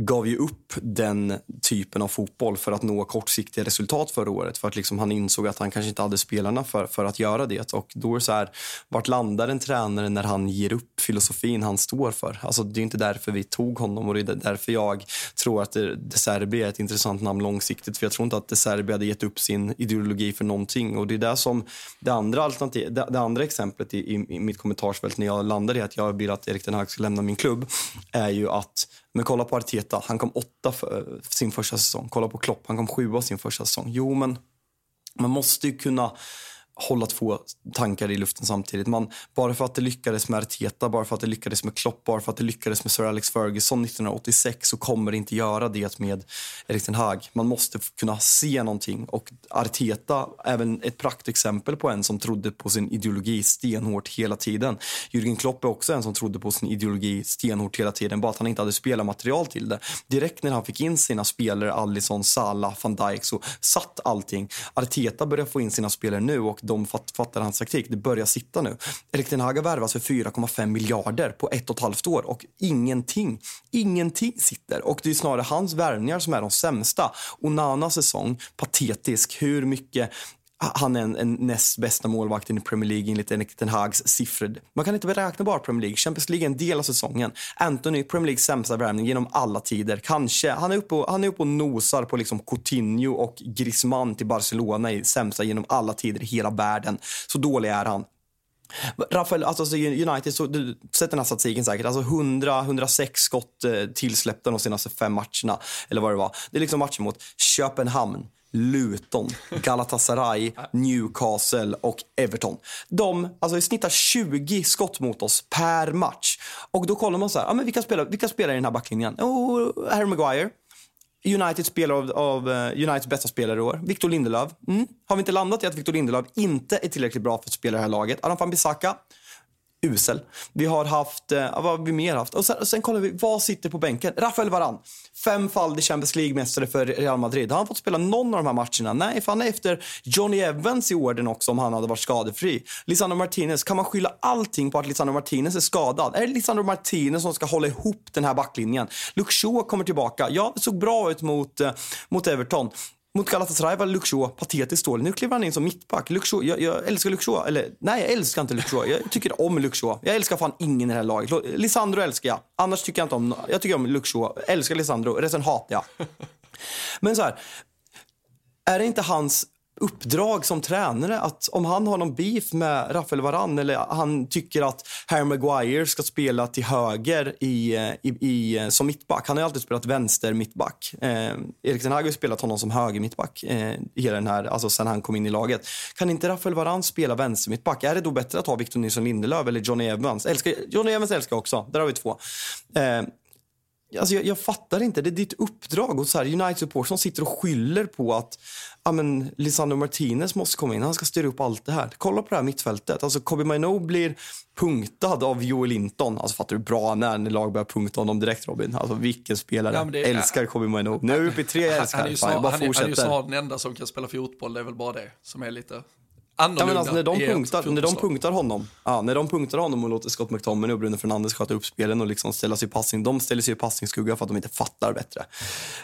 S2: gav ju upp den typen av fotboll för att nå kortsiktiga resultat förra året. För att liksom han insåg att han kanske inte hade spelarna för, för att göra det. Och då är det så här, vart landar en tränare när han ger upp filosofin han står för? Alltså det är inte därför vi tog honom och det är därför jag tror att det, De Serbi är ett intressant namn långsiktigt. För jag tror inte att De Serbi hade gett upp sin ideologi för någonting. Och det är där som det andra, alternativ, det, det andra exemplet i, i, i mitt kommentarsfält när jag landade i att jag vill att Erik Den Hag ska lämna min klubb är ju att men kolla på Arteta, han kom åtta för, sin första säsong. Kolla på Klopp, han kom sjua sin första säsong. Jo, men man måste ju kunna hålla två tankar i luften samtidigt. Man, bara för att det lyckades med Arteta, bara för att det lyckades med Klopp, bara för att det lyckades med Sir Alex Ferguson 1986 så kommer det inte göra det med Erik Ten Hag. Man måste kunna se någonting och Arteta är även ett praktexempel på en som trodde på sin ideologi stenhårt hela tiden. Jürgen Klopp är också en som trodde på sin ideologi stenhårt hela tiden, bara att han inte hade spelarmaterial till det. Direkt när han fick in sina spelare, Alisson, Salah, van Dijk, så satt allting. Arteta börjar få in sina spelare nu och de fatt, fattar hans taktik. Det börjar sitta nu. Erik Ten Hag har värvats för 4,5 miljarder på ett och ett halvt år och ingenting, ingenting sitter. Och det är snarare hans värvningar som är de sämsta. Onanas säsong, patetisk. Hur mycket han är en, en näst bästa målvakten i Premier League enligt Erik Ten Hags siffror. Man kan inte beräkna bara Premier League. Champions League är en del av säsongen. Anthony, Premier Leagues sämsta värvning genom alla tider. Kanske. Han är uppe och, han är uppe och nosar på liksom Coutinho och Griezmann till Barcelona i sämsta genom alla tider i hela världen. Så dålig är han. Rafael, alltså United, så, du sett den här statistiken säkert, alltså 100-106 skott eh, tillsläppta de senaste fem matcherna. Eller vad det var. Det är liksom matchen mot Köpenhamn, Luton, Galatasaray, Newcastle och Everton. De alltså, snittar 20 skott mot oss per match. Och då kollar man så här, ja, men vilka, spelar, vilka spelar i den här backlinjen? Oh, Harry Maguire. Uniteds spelare av, av eh, Uniteds bästa spelare i år. Victor Lindelöf. Mm. Har vi inte landat i att Victor Lindelöf inte är tillräckligt bra för att spela i det här laget? Adam van Bissaka. Usel. Vi har haft, eh, vad har vi mer haft? Och sen, och sen kollar vi, vad sitter på bänken? Rafael Varan. Femfaldig Champions League-mästare för Real Madrid. Har han fått spela någon av de här matcherna? Nej, för han är efter Johnny Evans i orden också om han hade varit skadefri. Lisandro Martinez, kan man skylla allting på att Lisandro Martinez är skadad? Är det Lisandro Martinez som ska hålla ihop den här backlinjen? Luke Shaw kommer tillbaka. Ja, det såg bra ut mot, eh, mot Everton. Mot Galatasaray var Shaw patetiskt dålig. Nu kliver han in som mittback. Shaw, jag, jag älskar Shaw. Eller nej, jag älskar inte Shaw. Jag tycker om Shaw. Jag älskar fan ingen i det här laget. Lisandro älskar jag. Annars tycker jag inte om... Jag tycker om Shaw. Jag älskar Lisandro. Resten hatar jag. Men så här. Är det inte hans uppdrag som tränare att om han har någon beef med Rafael Varan eller han tycker att Harry Maguire ska spela till höger i, eh, i, i, eh, som mittback. Han har ju alltid spelat vänster mittback. Eh, Erik Ten Hag har ju spelat honom som höger mittback eh, hela den här, alltså sen han kom in i laget. Kan inte Rafael Varan spela vänster mittback? Är det då bättre att ha Victor Nilsson Lindelöf eller Johnny Evans? Älskar, Johnny Evans älskar jag också. Där har vi två. Eh, Alltså jag, jag fattar inte. Det är ditt uppdrag. Och så här, United support som sitter och skyller på att ja, men, Lisandro Martinez måste komma in. Han ska styra upp allt det här. Kolla på det här mittfältet. Alltså, Kobe Maino blir punktad av Joel Linton. Alltså, fattar du bra när lag börjar punkta honom direkt, Robin? Alltså, vilken spelare.
S1: Ja, det-
S2: älskar Kobe Maino. Nu är vi uppe i tre älskar.
S1: han, är ju
S2: Fan, jag
S1: snar,
S2: bara
S1: han, är, han är ju snarare den enda som kan spela fotboll, det är väl bara det som är lite
S2: Ja,
S1: annorlunda.
S2: men alltså, när, de punktar, när de punktar honom ja, när de punktar honom och låter Scott McTominay och Bruno Fernandes sköta upp spelen och liksom ställa sig i passning. De ställer sig i passningsskugga för att de inte fattar bättre.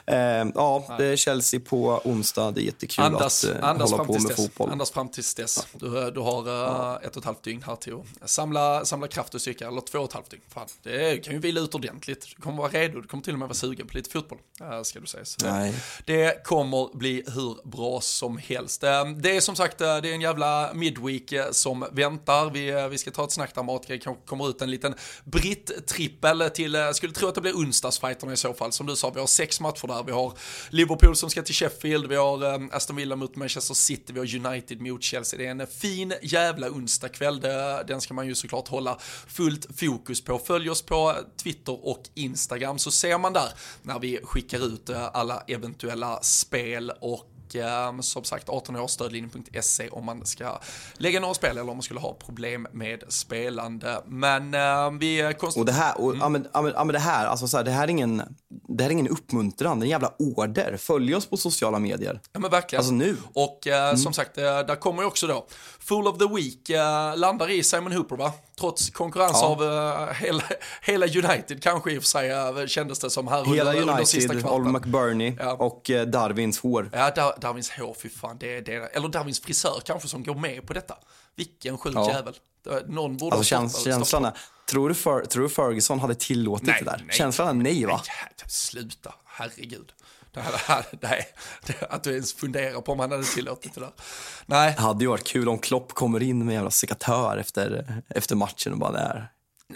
S2: Eh, ja, det är Chelsea på onsdag. Det är jättekul
S1: Andas,
S2: att eh,
S1: andas,
S2: hålla på med
S1: dess.
S2: fotboll.
S1: andas fram tills dess. Du, du har eh, ett och ett halvt dygn här till att samla, samla kraft och styrka, eller två och ett halvt dygn. Fan, det kan ju vila ut ordentligt. Du kommer vara redo, du kommer till och med vara sugen på lite fotboll, eh, ska du säga. Så det, kommer bli hur bra som helst. Eh, Det är som sagt, eh, det är en jävla jävla midweek eh, som väntar. Vi, eh, vi ska ta ett snack där Matgrej kanske kommer ut en liten britt-trippel till, jag skulle tro att det blir onsdagsfighterna i så fall. Som du sa, vi har sex matcher där. Vi har Liverpool som ska till Sheffield, vi har Aston Villa mot Manchester City, vi har United mot Chelsea. Det är en fin jävla onsdagkväll. Den ska man ju såklart hålla fullt fokus på. Följ oss på Twitter och Instagram så ser man där när vi skickar ut alla eventuella spel och eh, som sagt 18årsstödlinjen.se om man ska lägga några spel eller om man skulle ha problem med spelande. Men eh, vi
S2: konstaterar... Och det här, och, mm. ja, men, ja, men det här, alltså så här, det här är ingen, det här är ingen uppmuntran, det är en jävla order. Följ oss på sociala medier.
S1: Ja men verkligen.
S2: Alltså nu.
S1: Och eh, mm. som sagt, eh, där kommer ju också då, Full of the Week eh, landar i Simon Hooper va? Trots konkurrens ja. av uh, hela, hela, United kanske i och för sig uh, kändes det som här
S2: hela under, United, under sista kvarten. United, McBurney ja. och uh, Darwins hår.
S1: Ja, Dar Darwins hår, fy fan. Det det. Eller Darwins frisör kanske som går med på detta. Vilken sjuk ja. jävel. Någon borde
S2: alltså, stått, känslan är, tror du, för, tror du Ferguson hade tillåtit nej, det där? Nej, känslan är nej va?
S1: Nej, sluta, herregud. Det nej, att du ens funderar på om han hade tillåtit det där. Nej.
S2: Det hade ju varit kul om Klopp kommer in med jävla sekatör efter, efter matchen och bara det är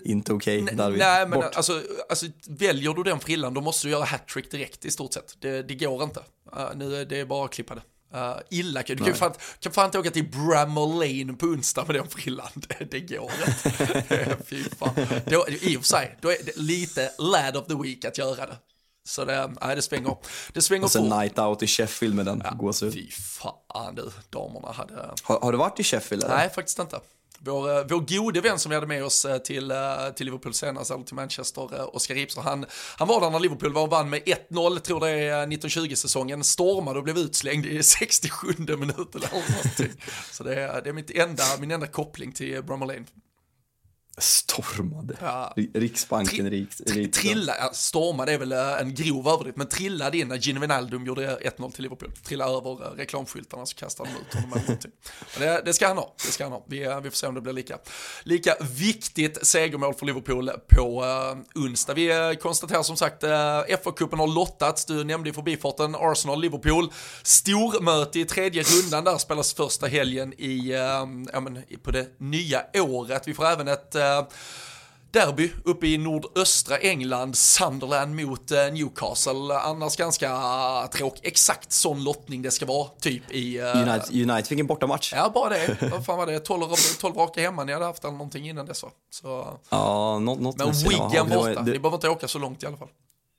S2: inte okej. Okay,
S1: nej, men alltså, alltså, väljer du den frillan då måste du göra hattrick direkt i stort sett. Det, det går inte. Uh, nu det är bara att klippa det. Uh, illa kul. Du kan fan, kan fan inte åka till Bramall Lane på onsdag med den frillan. Det, det går inte. Fy fan. Då, I och för sig, då är det lite lad of the week att göra det. Så det, nej, det svänger. Det svänger
S2: Och sen night out i Sheffield med den ja, gåshud.
S1: Fy fan du, damerna hade...
S2: Har, har, du varit i Sheffield eller?
S1: Nej, faktiskt inte. Vår, eh, vår gode vän som vi hade med oss eh, till, eh, till Liverpool senast, eller till Manchester, Oskar Ripser, han, han var där när Liverpool var och vann med 1-0, tror det är 1920-säsongen, stormade och blev utslängd i 67 minuten eller någonting. Så det är, det är mitt enda, min enda koppling till Bramall Lane.
S2: Stormade. Ja. Riksbanken Tri riks,
S1: Trilla, ja, stormade är väl eh, en grov överdrift, men trillade in när Gino Wijnaldum gjorde 1-0 till Liverpool. Trillade över eh, reklamskyltarna så kastade de ut honom. det, det, ska han ha, det ska han ha. Vi, eh, vi får se om det blir lika, lika viktigt segermål för Liverpool på uh, onsdag. Vi konstaterar som sagt, uh, FA-cupen har lottats, du nämnde i förbifarten Arsenal-Liverpool. Stormöte i tredje rundan där spelas första helgen i, uh, ja, men, på det nya året. Vi får även ett uh, derby uppe i nordöstra England, Sunderland mot uh, Newcastle. Annars ganska tråkig, exakt sån lottning det ska vara, typ i... Uh,
S2: United, United fick en bortamatch.
S1: Ja, bara det. Vad fan var det? 12, 12 raka hemma ni hade haft eller någonting innan dess va?
S2: Så, ja, något, något
S1: Men Wigan borta, det... ni behöver inte åka så långt i alla fall.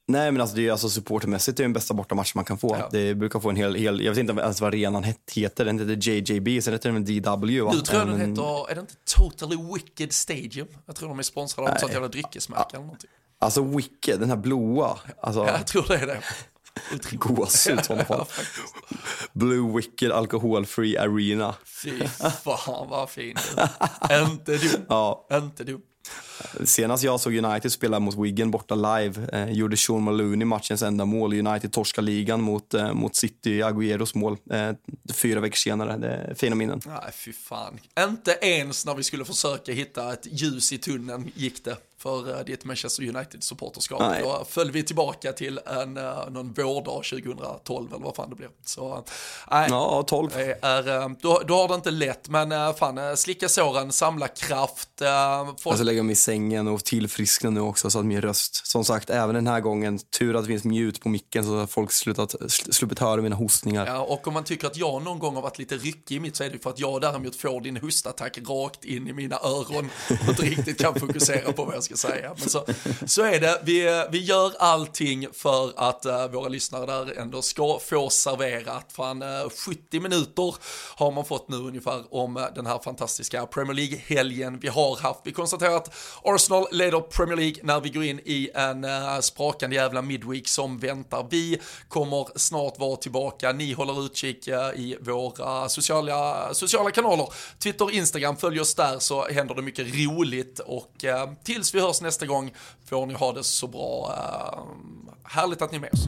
S2: Nej men alltså det är alltså supportermässigt det är den bästa bortamatch man kan få. Ja. Det brukar få en hel, hel, jag vet inte ens vad arenan heter, den heter JJB, sen heter den DW va?
S1: Nu tror jag den heter, är det inte Totally Wicked Stadium? Jag tror de är sponsrade av sånt jävla dryckesmärke eller någonting.
S2: Alltså Wicked, den här blåa. Alltså...
S1: Ja, jag tror det är det.
S2: Gåshud i sådana fall. Blue Wicked Alcohol Free Arena.
S1: Fy fan vad fin Inte dum. Ja. Inte dum.
S2: Senast jag såg United spela mot Wigan borta live eh, gjorde Sean Maloney matchens enda mål. United torskade ligan mot, eh, mot City, Agüeros mål. Eh, fyra veckor senare. Det är fina minnen.
S1: Nej, fy fan. Inte ens när vi skulle försöka hitta ett ljus i tunneln gick det för uh, ditt Manchester United-supporterskap. Då föll vi tillbaka till en, uh, någon vårdag 2012 eller vad fan det blev. Så, uh,
S2: ja, 12.
S1: Är, då, då har det inte lätt, men fan, slicka såren, samla kraft.
S2: Folk... Alltså lägga mig i sängen och tillfriskna nu också så att min röst, som sagt, även den här gången, tur att det finns mute på micken så att folk slutat, sluppit höra mina hostningar.
S1: Ja, och om man tycker att jag någon gång har varit lite ryckig i mitt så är det för att jag däremot får din hostattack rakt in i mina öron och inte riktigt kan fokusera på vad jag ska säga. Men så, så är det. Vi, eh, vi gör allting för att uh, våra lyssnare där ändå ska få serverat. Fan, eh, uh, 70 minuter har man fått nu ungefär om uh, den här fantastiska Premier League-helgen vi har haft. Vi konstaterar att Arsenal leder Premier League när vi går in i en uh, sprakande jävla midweek som väntar. Vi kommer snart vara tillbaka. Ni håller utkik i våra sociala, sociala kanaler. Twitter, Instagram, följ oss där så händer det mycket roligt och tills vi vi hörs nästa gång får ni ha det så bra. Uh, härligt att ni är med oss.